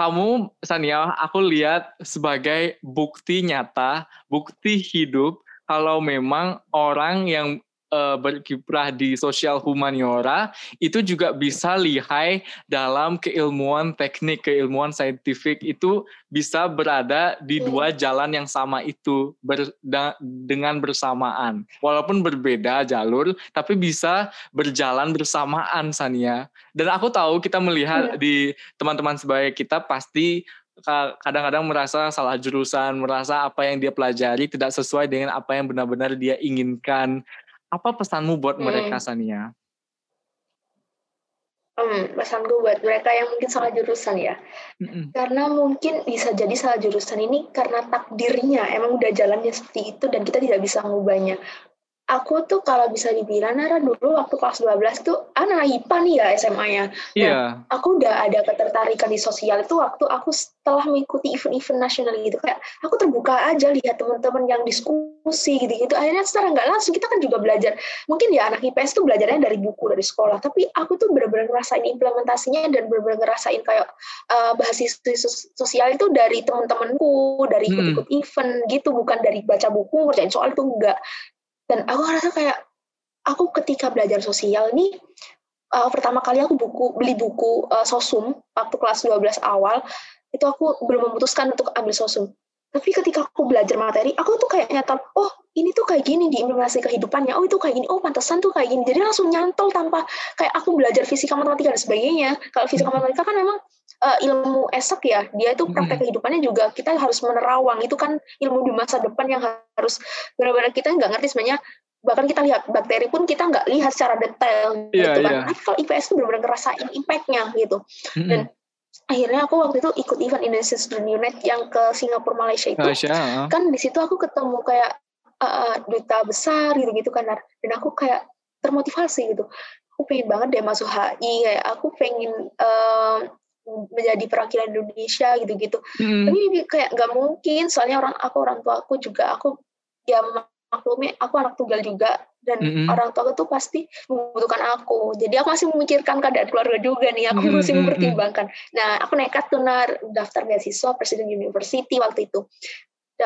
kamu Sania aku lihat sebagai bukti nyata, bukti hidup kalau memang orang yang uh, berkiprah di sosial humaniora itu juga bisa lihai dalam keilmuan teknik, keilmuan saintifik itu bisa berada di hmm. dua jalan yang sama itu ber, da, dengan bersamaan. Walaupun berbeda jalur, tapi bisa berjalan bersamaan Sania. Dan aku tahu kita melihat hmm. di teman-teman sebagai kita pasti kadang-kadang merasa salah jurusan, merasa apa yang dia pelajari tidak sesuai dengan apa yang benar-benar dia inginkan. Apa pesanmu buat hmm. mereka, Sania? Hmm, pesanku buat mereka yang mungkin salah jurusan ya. Mm-mm. Karena mungkin bisa jadi salah jurusan ini karena takdirnya emang udah jalannya seperti itu dan kita tidak bisa mengubahnya aku tuh kalau bisa dibilang Nara dulu waktu kelas 12 tuh anak IPA nih ya SMA-nya. Iya. Yeah. Aku udah ada ketertarikan di sosial itu waktu aku setelah mengikuti event-event nasional gitu kayak aku terbuka aja lihat teman-teman yang diskusi gitu-gitu. Akhirnya secara nggak langsung kita kan juga belajar. Mungkin ya anak IPS tuh belajarnya dari buku dari sekolah, tapi aku tuh benar-benar ngerasain implementasinya dan benar-benar ngerasain kayak uh, sosial itu dari teman-temanku, dari hmm. ikut-ikut hmm. event gitu, bukan dari baca buku, ngerjain soal itu enggak dan aku ngerasa kayak aku ketika belajar sosial ini uh, pertama kali aku buku beli buku uh, sosum waktu kelas 12 awal itu aku belum memutuskan untuk ambil sosum. Tapi ketika aku belajar materi aku tuh kayak nyata oh ini tuh kayak gini diimplementasi kehidupannya. Oh itu kayak gini. Oh pantesan tuh kayak gini. Jadi langsung nyantol tanpa kayak aku belajar fisika matematika dan sebagainya. Kalau fisika matematika kan memang uh, ilmu esek ya dia itu praktek kehidupannya juga kita harus menerawang. Itu kan ilmu di masa depan yang harus benar-benar kita nggak ngerti sebenarnya. Bahkan kita lihat bakteri pun kita nggak lihat secara detail. Yeah, gitu kan yeah. tapi kalau IPS itu benar-benar ngerasain impactnya gitu. Mm-hmm. dan akhirnya aku waktu itu ikut event Indonesia Student Unit yang ke Singapura Malaysia itu. Malaysia, uh. kan di situ aku ketemu kayak uh, duta besar gitu gitu kan dan aku kayak termotivasi gitu. Aku pengen banget deh masuk HI kayak aku pengen uh, menjadi perwakilan Indonesia gitu-gitu hmm. tapi kayak nggak mungkin soalnya orang aku orang tua aku juga aku ya maklumi aku anak tunggal juga dan mm-hmm. orang tua tuh pasti membutuhkan aku jadi aku masih memikirkan keadaan keluarga juga nih aku mm-hmm. masih mempertimbangkan nah aku nekat tuh nar daftar beasiswa Presiden University waktu itu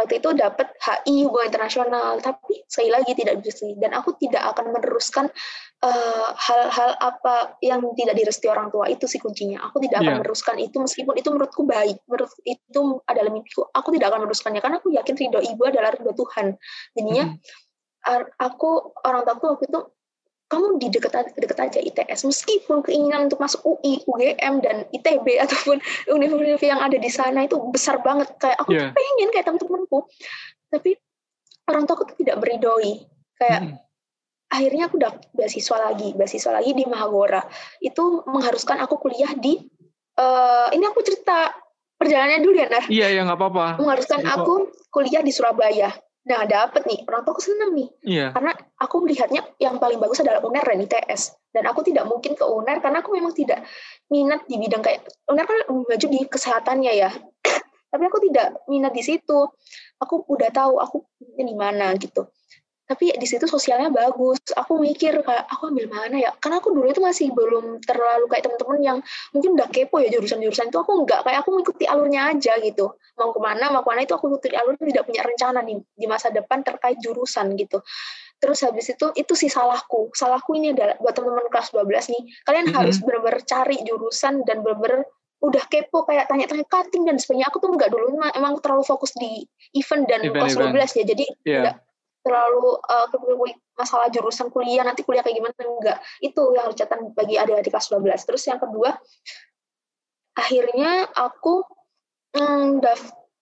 waktu itu dapat HI hubungan internasional. Tapi sekali lagi tidak direstui dan aku tidak akan meneruskan eh, hal-hal uh, apa yang tidak direstui orang tua. Itu sih kuncinya. Aku tidak akan yeah. meneruskan itu. Meskipun itu menurutku baik. Menurut itu adalah mimpiku. Aku tidak akan meneruskannya. Karena aku yakin ridho ibu adalah ridho Tuhan. Jadinya mm. aku orang tua waktu itu kamu di dekat dekat aja ITS meskipun keinginan untuk masuk UI, UGM dan ITB ataupun universitas yang ada di sana itu besar banget. Kayak aku yeah. pengen kayak teman-temanku. Tapi orang tua aku tidak beridoi kayak hmm. akhirnya aku dapat beasiswa lagi beasiswa lagi di Mahagora. Itu mengharuskan aku kuliah di uh, ini aku cerita perjalanannya dulu ya Nar? Iya ya nggak apa-apa. Mengharuskan aku kuliah di Surabaya Nah, dapet nih. Orang tua aku seneng nih. Iya. Karena aku melihatnya yang paling bagus adalah UNER dan ITS. Dan aku tidak mungkin ke UNER karena aku memang tidak minat di bidang kayak UNER kan maju di kesehatannya ya. Tapi aku tidak minat di situ. Aku udah tahu aku di mana gitu tapi di situ sosialnya bagus. Aku mikir kayak aku ambil mana ya? Karena aku dulu itu masih belum terlalu kayak teman-teman yang mungkin udah kepo ya jurusan-jurusan itu. Aku enggak kayak aku mengikuti alurnya aja gitu. Mau ke mana mau ke mana itu aku mengikuti alur tidak punya rencana di, di masa depan terkait jurusan gitu. Terus habis itu itu sih salahku. Salahku ini adalah buat teman-teman kelas 12 nih kalian mm -hmm. harus benar-benar cari jurusan dan benar-benar udah kepo kayak tanya-tanya cutting dan sebagainya aku tuh enggak dulu emang terlalu fokus di event dan event, kelas event. 12 ya. Jadi yeah. enggak terlalu uh, masalah jurusan kuliah nanti kuliah kayak gimana? Enggak. Itu yang harus catatan bagi adik-adik kelas 12 terus yang kedua akhirnya aku mm,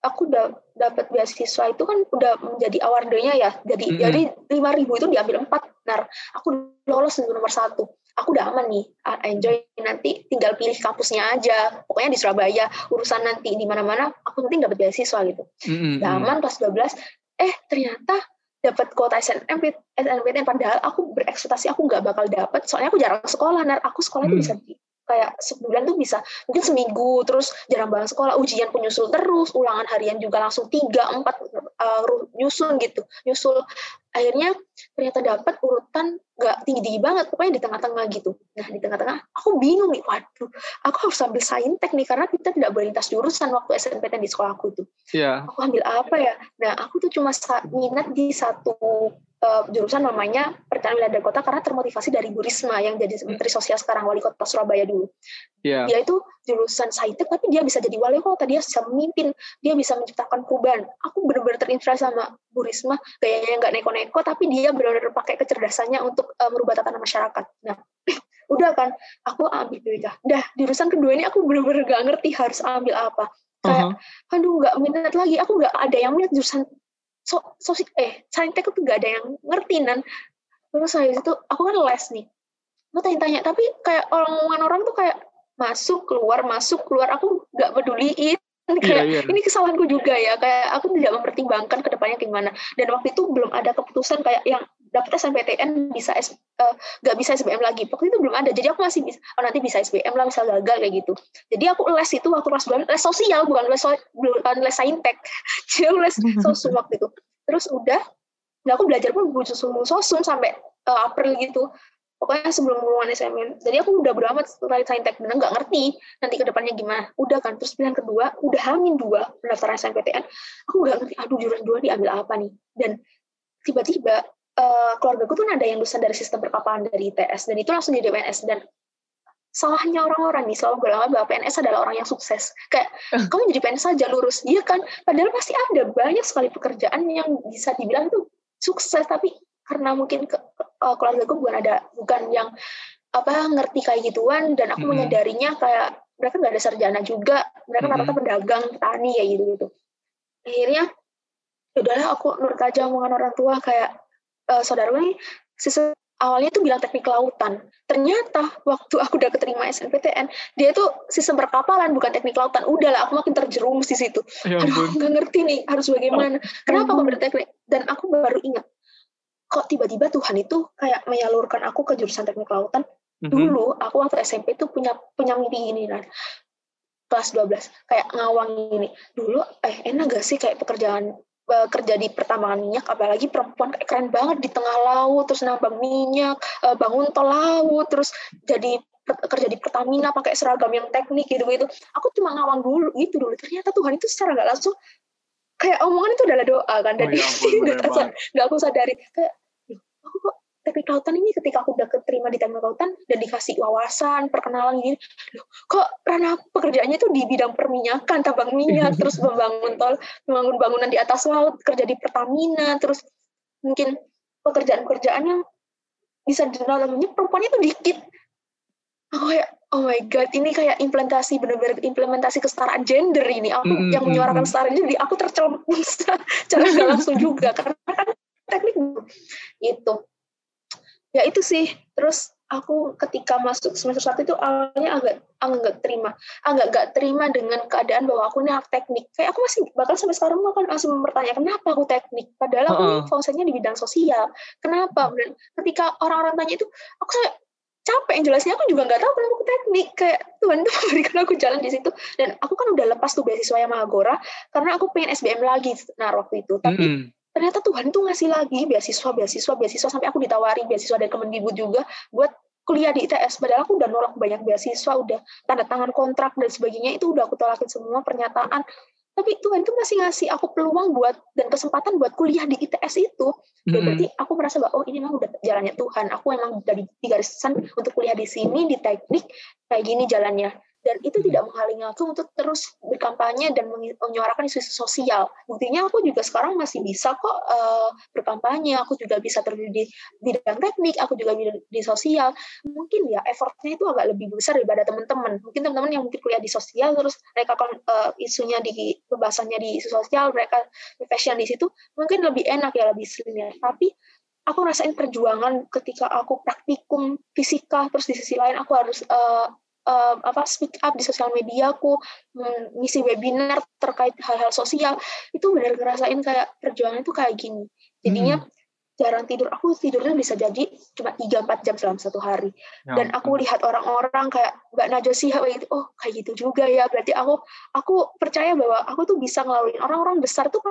aku da, dapat beasiswa itu kan udah menjadi awardnya ya. Jadi mm -hmm. jadi lima ribu itu diambil empat. Nah aku lolos di nomor satu. Aku udah aman nih. Enjoy. Nanti tinggal pilih kampusnya aja. Pokoknya di Surabaya urusan nanti di mana-mana aku penting dapat beasiswa gitu. Mm -hmm. udah aman kelas 12 eh ternyata dapat kuota SNMPTN, SNMPTN padahal aku berekspektasi aku nggak bakal dapat soalnya aku jarang sekolah nar aku sekolah hmm. bisa di, kayak sebulan tuh bisa mungkin seminggu terus jarang banget sekolah ujian pun nyusul terus ulangan harian juga langsung tiga empat uh, nyusul gitu nyusul. Akhirnya ternyata dapat urutan gak tinggi tinggi banget pokoknya di tengah-tengah gitu. Nah di tengah-tengah aku bingung nih waduh aku harus ambil saintek nih karena kita tidak boleh lintas jurusan waktu SNPTN di sekolah aku itu yeah. aku ambil apa ya? Nah aku tuh cuma minat di satu uh, jurusan namanya Perencanaan Wilayah dan Kota karena termotivasi dari Bu Risma yang jadi Menteri Sosial sekarang wali kota Surabaya dulu. Yeah. Dia itu jurusan saintek tapi dia bisa jadi wali kota, dia bisa memimpin, dia bisa menciptakan perubahan. Aku benar-benar terinspirasi sama Bu Risma, gayanya nggak neko-neko tapi dia benar-benar pakai kecerdasannya untuk uh, merubah tatanan masyarakat. Nah, udah kan, aku ambil BPK. Dah, jurusan kedua ini aku benar-benar gak ngerti harus ambil apa. Kayak, uh-huh. aduh nggak minat lagi, aku nggak ada yang minat jurusan so, so eh saintek itu gak ada yang ngerti dan terus saya itu aku kan les nih. Mau tanya-tanya tapi kayak orang orang tuh kayak masuk keluar masuk keluar. Aku nggak peduliin. Kayak yeah, yeah. ini kesalahanku juga ya. Kayak aku tidak mempertimbangkan ke depannya gimana. Dan waktu itu belum ada keputusan kayak yang dapat SNPTN bisa S, uh, gak bisa SBM lagi. Waktu itu belum ada. Jadi aku masih bisa oh nanti bisa SBM lah misal gagal kayak gitu. Jadi aku les itu waktu kelas 9 les sosial bukan les bukan les saintek. Jadi aku les sosum waktu itu. Terus udah nah aku belajar pun buku sosum sampai uh, April gitu. Pokoknya sebelum lulusan SMN jadi aku udah beramat terkait saintek. Bener nggak ngerti nanti ke depannya gimana. Udah kan terus pilihan kedua udah hamil dua pendaftaran SNPTN aku nggak ngerti aduh jurusan dua diambil apa nih? Dan tiba-tiba uh, keluarga gue tuh ada yang lulusan dari sistem perkapalan dari ITS dan itu langsung jadi PNS dan salahnya orang-orang nih selalu bilang bahwa PNS adalah orang yang sukses. Kayak uh. kamu jadi PNS saja lurus. Iya kan? Padahal pasti ada banyak sekali pekerjaan yang bisa dibilang tuh sukses. Tapi karena mungkin ke, uh, keluarga gue bukan ada bukan yang apa ngerti kayak gituan dan aku -hmm. menyadarinya kayak mereka nggak ada sarjana juga. Mereka rata-rata -hmm. pedagang petani ya gitu gitu akhirnya ya udahlah aku nurut aja omongan orang tua. Kayak uh, saudara gue siswa awalnya tuh bilang teknik lautan. Ternyata waktu aku udah keterima SNPTN, dia tuh sistem perkapalan bukan teknik lautan. Udahlah, aku makin terjerumus di situ. Ya Aduh, nggak ngerti nih harus bagaimana. Kenapa aku berteknik? Dan aku baru ingat, kok tiba-tiba Tuhan itu kayak menyalurkan aku ke jurusan teknik lautan. Mm-hmm. Dulu aku waktu SMP tuh punya punya mimpi ini kan. Kelas 12 kayak ngawang ini. Dulu eh enak gak sih kayak pekerjaan uh, kerja di pertambangan minyak apalagi perempuan kayak keren banget di tengah laut terus nambang minyak uh, bangun tol laut terus jadi kerja di Pertamina pakai seragam yang teknik gitu gitu aku cuma ngawang dulu gitu dulu. Ternyata Tuhan itu secara nggak langsung kayak omongan itu adalah doa kan. Dan oh, ya nggak aku sadari. Kayak aku kok teknik lautan ini ketika aku udah keterima di teknik lautan dan dikasih wawasan perkenalan gini loh kok karena pekerjaannya itu di bidang perminyakan tambang minyak terus membangun tol membangun bangunan di atas laut kerja di Pertamina terus mungkin pekerjaan-pekerjaan yang bisa di dalam minyak perempuannya itu dikit. Aku kayak oh my god ini kayak implementasi benar-benar implementasi kesetaraan gender ini. Aku mm -hmm. yang menyuarakan kesetaraan jadi aku tercelupin secara nggak langsung juga karena kan teknik itu ya itu sih. Terus aku ketika masuk semester satu itu awalnya agak agak terima. Agak gak terima dengan keadaan bahwa aku ini teknik. Kayak aku masih bakal sampai sekarang akan langsung bertanya kenapa aku teknik? Padahal aku uh -uh. fungsinya di bidang sosial. Kenapa? Dan ketika orang-orang tanya itu aku capek yang jelasnya. Aku juga nggak tahu kenapa aku teknik. Kayak Tuhan tuh memberikan aku jalan di situ. Dan aku kan udah lepas tuh beasiswa yang Mahagora karena aku pengen SBM lagi nah waktu itu. Tapi mm -hmm. Ternyata Tuhan tuh ngasih lagi beasiswa beasiswa beasiswa sampai aku ditawari beasiswa dari Kemendikbud juga buat kuliah di ITS padahal aku udah nolak banyak beasiswa udah tanda tangan kontrak dan sebagainya itu udah aku tolakin semua pernyataan. Tapi Tuhan itu masih ngasih aku peluang buat dan kesempatan buat kuliah di ITS itu. Ya hmm. berarti aku merasa bahwa oh ini memang udah jalannya Tuhan. Aku emang dari di garisan untuk kuliah di sini di teknik kayak gini jalannya dan itu tidak menghalangi aku untuk terus berkampanye dan menyuarakan isu-isu sosial. Buktinya aku juga sekarang masih bisa kok uh, berkampanye, aku juga bisa terjun di bidang teknik, aku juga di, di sosial. Mungkin ya effortnya itu agak lebih besar daripada teman-teman. Mungkin teman-teman yang mungkin kuliah di sosial terus mereka kan uh, isunya di pembahasannya di isu sosial, mereka fashion di situ, mungkin lebih enak ya lebih slim Tapi aku rasain perjuangan ketika aku praktikum fisika terus di sisi lain aku harus uh, uh, apa speak up di sosial media aku mengisi webinar terkait hal-hal sosial itu benar ngerasain kayak perjuangan itu kayak gini. Jadinya hmm. jarang tidur. Aku tidurnya bisa jadi cuma 3-4 jam selama satu hari. Ya, dan aku lihat orang-orang kayak Mbak Najwa Shihab itu oh kayak gitu juga ya. Berarti aku aku percaya bahwa aku tuh bisa ngelaluin. Orang-orang besar tuh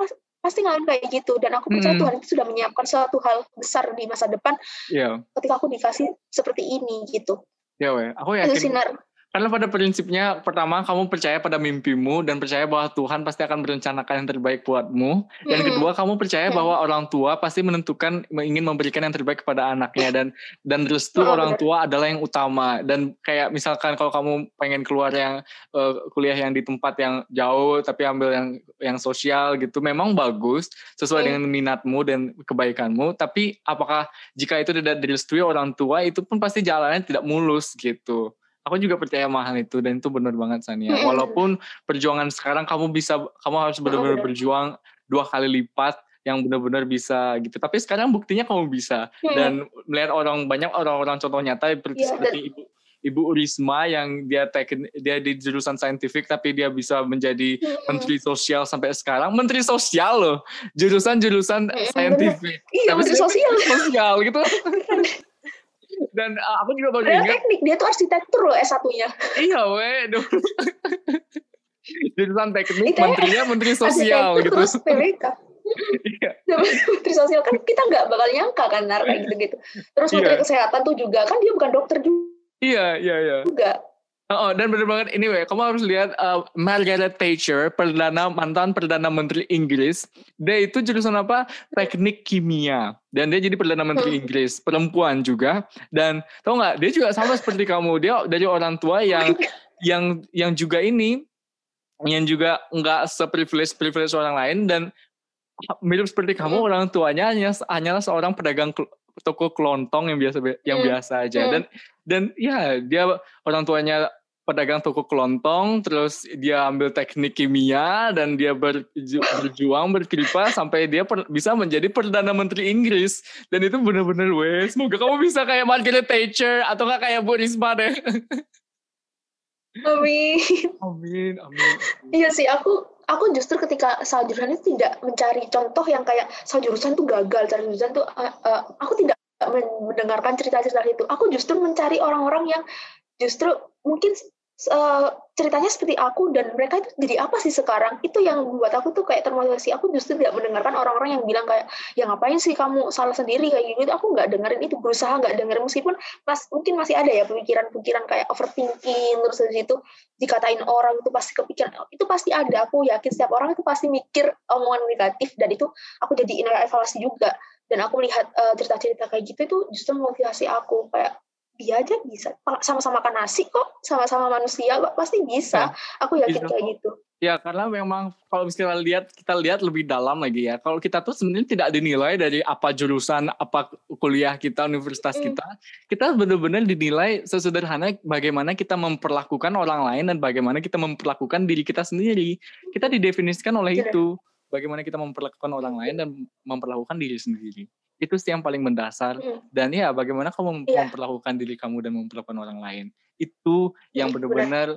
pasti ngalamin kayak gitu. Dan aku percaya hmm. Tuhan itu sudah menyiapkan suatu hal besar di masa depan yeah. ketika aku dikasih seperti ini gitu Ya weh, aku yakin. Sinar. Karena pada prinsipnya pertama kamu percaya pada mimpimu dan percaya bahwa Tuhan pasti akan merencanakan yang terbaik buatmu. Dan hmm. kedua kamu percaya hmm. bahwa orang tua pasti menentukan ingin memberikan yang terbaik kepada anaknya dan dan restu oh, orang tua adalah yang utama. Dan kayak misalkan kalau kamu pengen keluar yang uh, kuliah yang di tempat yang jauh tapi ambil yang yang sosial gitu, memang bagus sesuai hmm. dengan minatmu dan kebaikanmu. Tapi apakah jika itu tidak direstui orang tua itu pun pasti jalannya tidak mulus gitu aku juga percaya mahal itu dan itu benar banget Sania. Walaupun perjuangan sekarang kamu bisa kamu harus benar-benar berjuang dua kali lipat yang benar-benar bisa gitu. Tapi sekarang buktinya kamu bisa dan melihat orang banyak orang-orang contoh nyata seperti, ya, seperti ibu Ibu Risma yang dia teken, dia di jurusan saintifik tapi dia bisa menjadi menteri sosial sampai sekarang. Menteri sosial loh. Jurusan-jurusan saintifik. Iya, menteri sosial. Sosial gitu. Dan uh, aku juga baru ingat. teknik, dia tuh arsitektur loh S1-nya. iya, weh. Jurusan teknik, menterinya menteri sosial gitu. Terus PWK. Iya. menteri sosial kan kita nggak bakal nyangka kan nar kayak gitu-gitu. Terus menteri iya. kesehatan tuh juga kan dia bukan dokter juga. Iya, iya, iya. Juga. Oh, dan bener banget ini weh, kamu harus lihat uh, Margaret Thatcher, perdana mantan perdana menteri Inggris. Dia itu jurusan apa? Teknik kimia. Dan dia jadi perdana menteri hmm. Inggris, perempuan juga. Dan tau nggak? Dia juga sama seperti kamu. Dia dari orang tua yang yang yang juga ini, yang juga nggak seprivilege privilege orang lain dan mirip seperti kamu hmm. orang tuanya hanya hanyalah seorang pedagang toko kelontong yang biasa yang hmm. biasa aja hmm. dan dan ya dia orang tuanya pedagang toko kelontong, terus dia ambil teknik kimia dan dia berju berjuang berkelipa sampai dia bisa menjadi perdana menteri Inggris dan itu benar-benar wes semoga kamu bisa kayak Margaret Thatcher atau nggak kayak Bu Risma deh. Amin. Amin, amin. Iya sih, aku aku justru ketika salah jurusan itu tidak mencari contoh yang kayak salah jurusan tuh gagal, salah jurusan tuh uh, uh, aku tidak mendengarkan cerita-cerita itu. Aku justru mencari orang-orang yang justru mungkin uh, ceritanya seperti aku dan mereka itu jadi apa sih sekarang? Itu yang membuat aku tuh kayak termotivasi. Aku justru tidak mendengarkan orang-orang yang bilang kayak ya ngapain sih kamu salah sendiri? kayak gitu. Aku nggak dengerin itu berusaha nggak dengerin. Meskipun mas mungkin masih ada ya pemikiran-pemikiran kayak overthinking terus dari itu dikatain orang itu pasti kepikiran. Itu pasti ada. Aku yakin setiap orang itu pasti mikir omongan negatif dan itu aku jadi evaluasi juga. Dan aku melihat uh, cerita-cerita kayak gitu itu justru motivasi aku kayak dia aja bisa. Sama-sama makan nasi kok. Sama-sama manusia pasti bisa. Ya, aku yakin bisa. kayak gitu. Ya karena memang kalau misalnya lihat kita lihat lebih dalam lagi ya. Kalau kita tuh sebenarnya tidak dinilai dari apa jurusan apa kuliah kita universitas mm. kita. Kita benar-benar dinilai sesederhana bagaimana kita memperlakukan orang lain dan bagaimana kita memperlakukan diri kita sendiri. Kita didefinisikan oleh Betul. itu. Bagaimana kita memperlakukan orang lain dan memperlakukan diri sendiri itu sih yang paling mendasar hmm. dan ya bagaimana kamu yeah. memperlakukan diri kamu dan memperlakukan orang lain itu yang iya, benar-benar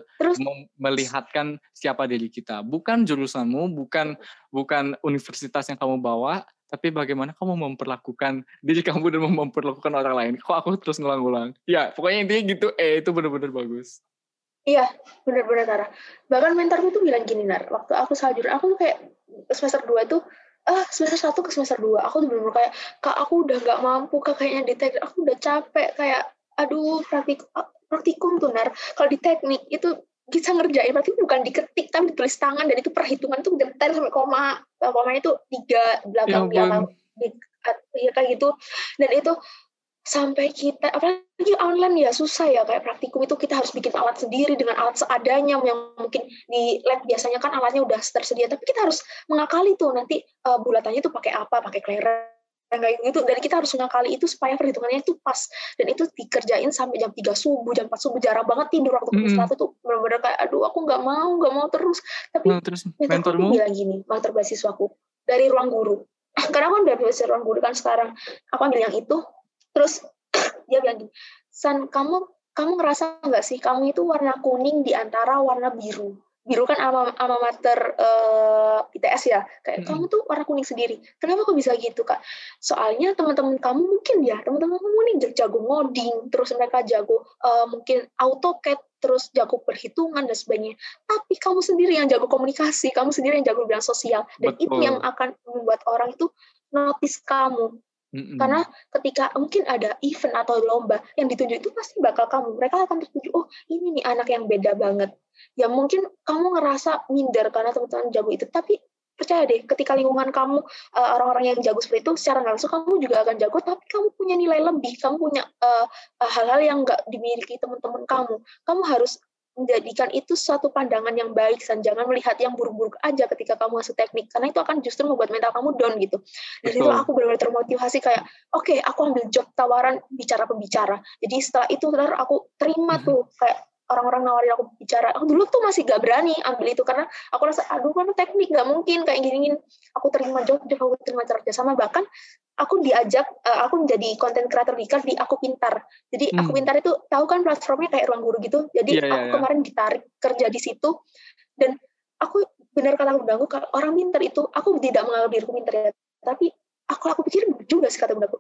melihatkan siapa diri kita bukan jurusanmu bukan bukan universitas yang kamu bawa tapi bagaimana kamu memperlakukan diri kamu dan memperlakukan orang lain kok aku terus ngulang-ngulang ya pokoknya intinya gitu eh itu benar-benar bagus Iya, benar-benar Tara. Bahkan mentorku tuh bilang gini, Nar. Waktu aku sajur, aku tuh kayak semester 2 itu ah semester satu ke semester dua aku tuh bener, -bener kayak kak aku udah nggak mampu kak kayaknya di teknik aku udah capek kayak aduh praktik praktikum tuh nar kalau di teknik itu bisa ngerjain berarti bukan diketik tapi ditulis tangan dan itu perhitungan tuh detail sampai koma koma itu tiga belakang ya, belakang di, ya kayak gitu. Dan itu sampai kita apalagi online ya susah ya kayak praktikum itu kita harus bikin alat sendiri dengan alat seadanya yang mungkin di lab biasanya kan alatnya udah tersedia tapi kita harus mengakali tuh nanti uh, bulatannya tuh pakai apa pakai clearer kayak gitu. Dan kita harus mengakali itu supaya perhitungannya itu pas. Dan itu dikerjain sampai jam 3 subuh jam 4 subuh jarang banget tidur waktu mm -hmm. tuh. Benar-benar kayak aduh aku nggak mau nggak mau terus. Tapi nah, terus. mentormu? bilang gini mentor beasiswaku dari ruang guru. Karena aku udah beasiswa ruang guru kan sekarang. Aku ambil yang itu terus dia bilang gini San kamu kamu ngerasa nggak sih kamu itu warna kuning di antara warna biru? Biru kan alma, alma mater uh, eh, ITS ya? Kayak hmm. kamu tuh warna kuning sendiri. Kenapa kok bisa gitu kak? Soalnya teman-teman kamu mungkin ya teman-teman kamu nih jago ngoding terus mereka jago uh, mungkin AutoCAD terus jago perhitungan dan sebagainya. Tapi kamu sendiri yang jago komunikasi kamu sendiri yang jago bilang sosial. Dan Betul. itu yang akan membuat orang itu notice kamu Mm-hmm. Karena ketika mungkin ada event atau lomba yang ditunjuk itu pasti bakal kamu. Mereka akan tertuju, oh ini nih anak yang beda banget. Ya mungkin kamu ngerasa minder karena teman-teman jago itu. Tapi percaya deh, ketika lingkungan kamu uh, orang-orang yang jago seperti itu, secara langsung kamu juga akan jago. Tapi kamu punya nilai lebih, kamu punya uh, hal-hal yang nggak dimiliki teman-teman kamu. Kamu harus menjadikan itu suatu pandangan yang baik dan jangan melihat yang buruk-buruk aja ketika kamu masuk teknik karena itu akan justru membuat mental kamu down gitu. Jadi itu aku benar-benar termotivasi kayak oke okay, aku ambil job tawaran bicara pembicara. Jadi setelah itu aku terima mm-hmm. tuh kayak orang-orang nawarin aku bicara aku dulu tuh masih gak berani ambil itu karena aku rasa aduh kan teknik gak mungkin kayak gini, gini. aku terima job aku terima kerja sama bahkan aku diajak uh, aku menjadi konten creator di di aku pintar. Jadi hmm. aku pintar itu tahu kan platformnya kayak ruang guru gitu? Jadi yeah, aku yeah, kemarin ditarik kerja di situ dan aku benar kata bundaku kalau orang pintar itu aku tidak menganggap diriku pintar ya. Tapi aku aku pikir juga sih kata bundaku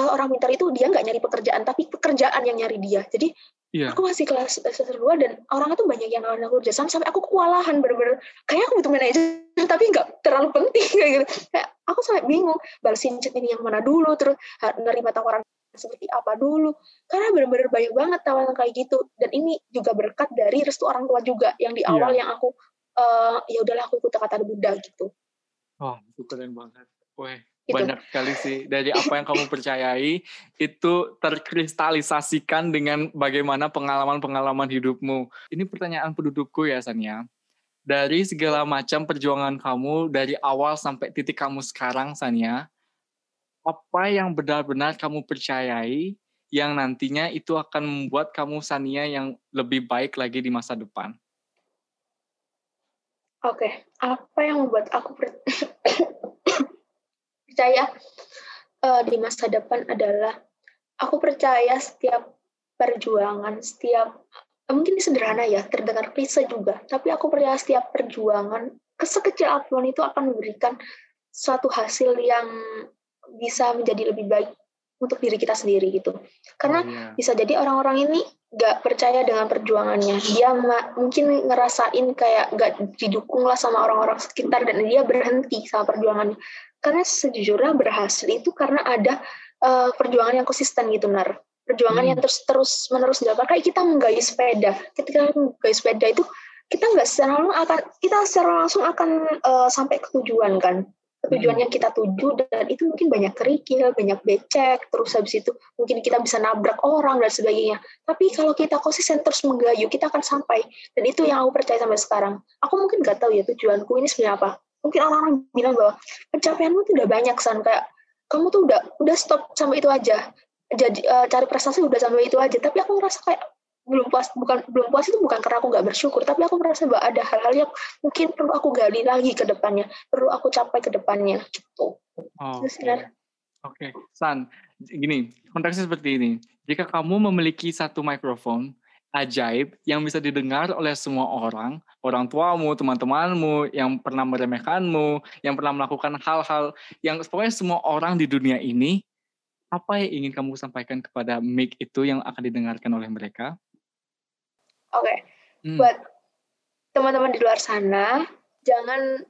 kalau orang pintar itu dia nggak nyari pekerjaan tapi pekerjaan yang nyari dia jadi Yeah. Aku masih kelas semester dua dan orang itu banyak yang nawarin aku kerja sama sampai aku kewalahan bener-bener kayak aku butuh manajer tapi nggak terlalu penting kayak gitu. Kayak aku sampai bingung balesin chat ini yang mana dulu terus nerima tawaran seperti apa dulu karena bener-bener banyak banget tawaran kayak gitu dan ini juga berkat dari restu orang tua juga yang di awal yeah. yang aku uh, ya udahlah aku ikut kata bunda gitu. Oh, itu keren banget. Wah, Gitu. Banyak sekali sih dari apa yang kamu percayai itu terkristalisasikan dengan bagaimana pengalaman-pengalaman hidupmu. Ini pertanyaan pendudukku ya Sania. Dari segala macam perjuangan kamu dari awal sampai titik kamu sekarang Sania, apa yang benar-benar kamu percayai yang nantinya itu akan membuat kamu Sania yang lebih baik lagi di masa depan? Oke, okay. apa yang membuat aku percaya uh, di masa depan adalah aku percaya setiap perjuangan, setiap uh, mungkin ini sederhana ya, terdengar klise juga, tapi aku percaya setiap perjuangan kesekecil apa pun itu akan memberikan suatu hasil yang bisa menjadi lebih baik untuk diri kita sendiri gitu. Karena Oh, iya. bisa jadi orang-orang ini gak percaya dengan perjuangannya. Dia ma- mungkin ngerasain kayak gak didukung lah sama orang-orang sekitar dan dia berhenti sama perjuangannya. Karena sejujurnya berhasil itu karena ada eh, perjuangan yang konsisten gitu, Nar. Perjuangan Hmm. yang terus terus menerus dilakukan. Kayak kita menggayuh sepeda. Ketika menggayuh sepeda itu kita nggak secara langsung akan kita secara langsung akan eh, sampai ke tujuan kan tujuan Hmm. yang kita tuju dan itu mungkin banyak kerikil, banyak becek, terus habis itu mungkin kita bisa nabrak orang dan sebagainya. Tapi kalau kita konsisten terus menggayuh, kita akan sampai. Dan itu yang aku percaya sampai sekarang. Aku mungkin nggak tahu ya tujuanku ini sebenarnya apa. Mungkin orang-orang bilang bahwa pencapaianmu tuh udah banyak san kayak kamu tuh udah udah stop sampai itu aja. Jadi eh, cari prestasi udah sampai itu aja. Tapi aku ngerasa kayak belum puas bukan belum puas itu bukan karena aku nggak bersyukur tapi aku merasa bahwa ada hal-hal yang mungkin perlu aku gali lagi ke depannya perlu aku capai ke depannya gitu Oh, Oke, Nar. Oke. San, gini, konteksnya seperti ini. Jika kamu memiliki satu mikrofon ajaib yang bisa didengar oleh semua orang, orang tuamu, teman-temanmu, yang pernah meremehkanmu, yang pernah melakukan hal-hal yang pokoknya semua orang di dunia ini, apa yang ingin kamu sampaikan kepada mic itu yang akan didengarkan oleh mereka? oke Hmm. buat teman-teman di luar sana jangan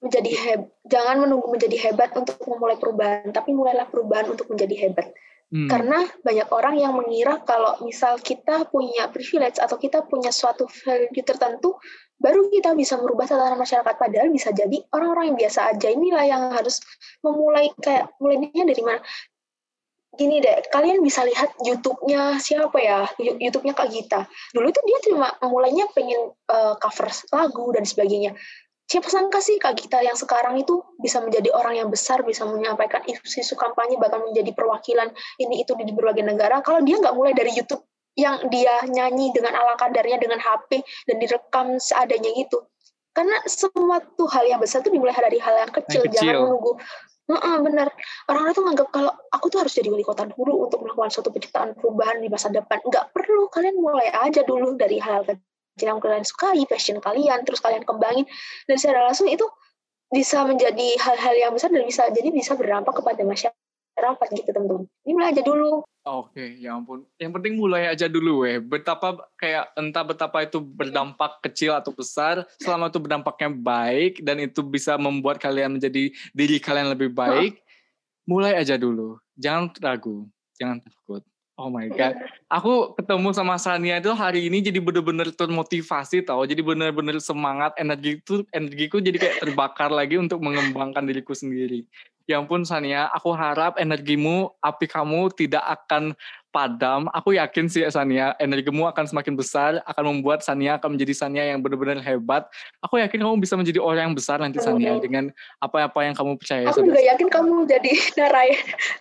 menjadi heb jangan menunggu menjadi hebat untuk memulai perubahan tapi mulailah perubahan untuk menjadi hebat Hmm. karena banyak orang yang mengira kalau misal kita punya privilege atau kita punya suatu value tertentu baru kita bisa merubah tatanan masyarakat. Padahal bisa jadi orang-orang yang biasa aja. Inilah yang harus memulai kayak mulainya dari mana? Gini deh kalian bisa lihat YouTube-nya siapa ya? YouTube-nya Kak Gita. Dulu tuh dia cuma mulainya pengen eh, cover lagu dan sebagainya siapa sangka sih Kak Gita yang sekarang itu bisa menjadi orang yang besar bisa menyampaikan isu-isu kampanye bahkan menjadi perwakilan ini itu di berbagai negara kalau dia nggak mulai dari YouTube yang dia nyanyi dengan ala kadarnya dengan HP dan direkam seadanya gitu karena semua tuh hal yang besar tuh dimulai dari hal yang kecil, Yang kecil. jangan menunggu. Heeh, bener orang-orang tuh nganggap kalau aku tuh harus jadi wali kota dulu untuk melakukan suatu penciptaan perubahan di masa depan. Nggak perlu kalian mulai aja dulu dari hal kecil yang kalian sukai passion kalian terus kalian kembangin dan secara langsung itu bisa menjadi hal-hal yang besar dan bisa jadi bisa berdampak kepada masyarakat gitu teman-teman ini mulai aja dulu Oke, ya ampun. Yang penting mulai aja dulu weh. Betapa kayak entah betapa itu berdampak kecil atau besar, selama itu berdampaknya baik dan itu bisa membuat kalian menjadi diri kalian lebih baik, mulai aja dulu. Jangan ragu, jangan takut. Oh my god. Aku ketemu sama Sania itu hari ini jadi bener-bener termotivasi tau. Jadi bener-bener semangat, energi itu energiku jadi kayak terbakar lagi untuk mengembangkan diriku sendiri. Ya ampun Sania, aku harap energimu, api kamu tidak akan padam. Aku yakin sih Sania, energimu akan semakin besar, akan membuat Sania akan menjadi Sania yang benar-benar hebat. Aku yakin kamu bisa menjadi orang yang besar nanti Sania dengan apa-apa yang kamu percaya. aku juga yakin kamu jadi narai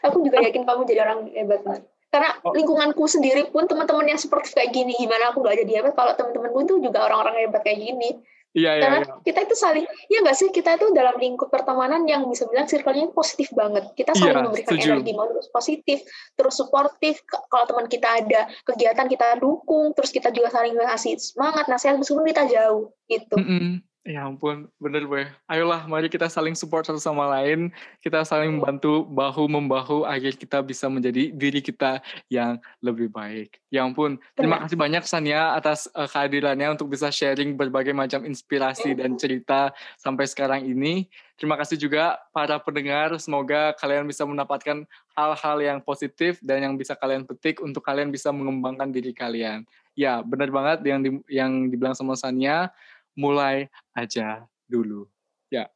aku juga yakin kamu jadi orang hebat banget karena Oh. lingkunganku sendiri pun teman-teman yang seperti kayak gini gimana aku gak jadi hebat kalau teman-temanku itu juga orang-orang hebat kayak gini Iya, iya, karena iya. kita itu saling ya nggak sih kita itu dalam lingkup pertemanan yang bisa bilang circle-nya positif banget kita saling Iya, memberikan setuju. energi mau terus positif terus suportif kalau teman kita ada kegiatan kita dukung terus kita juga saling ngasih semangat nasihat meskipun kita jauh gitu Mm-mm. Ya ampun, bener gue. Ayolah, mari kita saling support satu sama lain. Kita saling membantu bahu-membahu agar kita bisa menjadi diri kita yang lebih baik. Ya ampun, terima kasih banyak Sania atas eh, kehadirannya untuk bisa sharing berbagai macam inspirasi dan cerita sampai sekarang ini. Terima kasih juga para pendengar. Semoga kalian bisa mendapatkan hal-hal yang positif dan yang bisa kalian petik untuk kalian bisa mengembangkan diri kalian. Ya, benar banget yang di- yang dibilang sama Sania mulai aja dulu. Ya.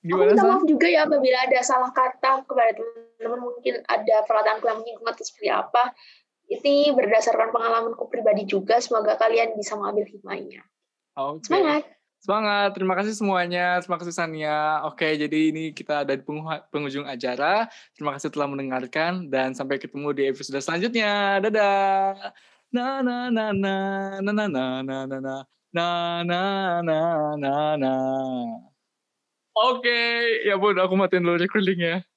Aku Gimana minta San? maaf juga ya apabila ada salah kata kepada teman-teman mungkin ada perkataanku yang menyinggung atau seperti apa. Ini berdasarkan pengalamanku pribadi juga. Semoga kalian bisa mengambil hikmahnya. Oke. Semangat! Semangat. Terima kasih semuanya. Terima kasih Sania. Oke, jadi ini kita ada di penghujung acara. Terima kasih telah mendengarkan dan sampai ketemu di episode selanjutnya. Dadah. Na na na na na na na na na na na na na na. Oke, ya bun, aku matiin dulu recordingnya.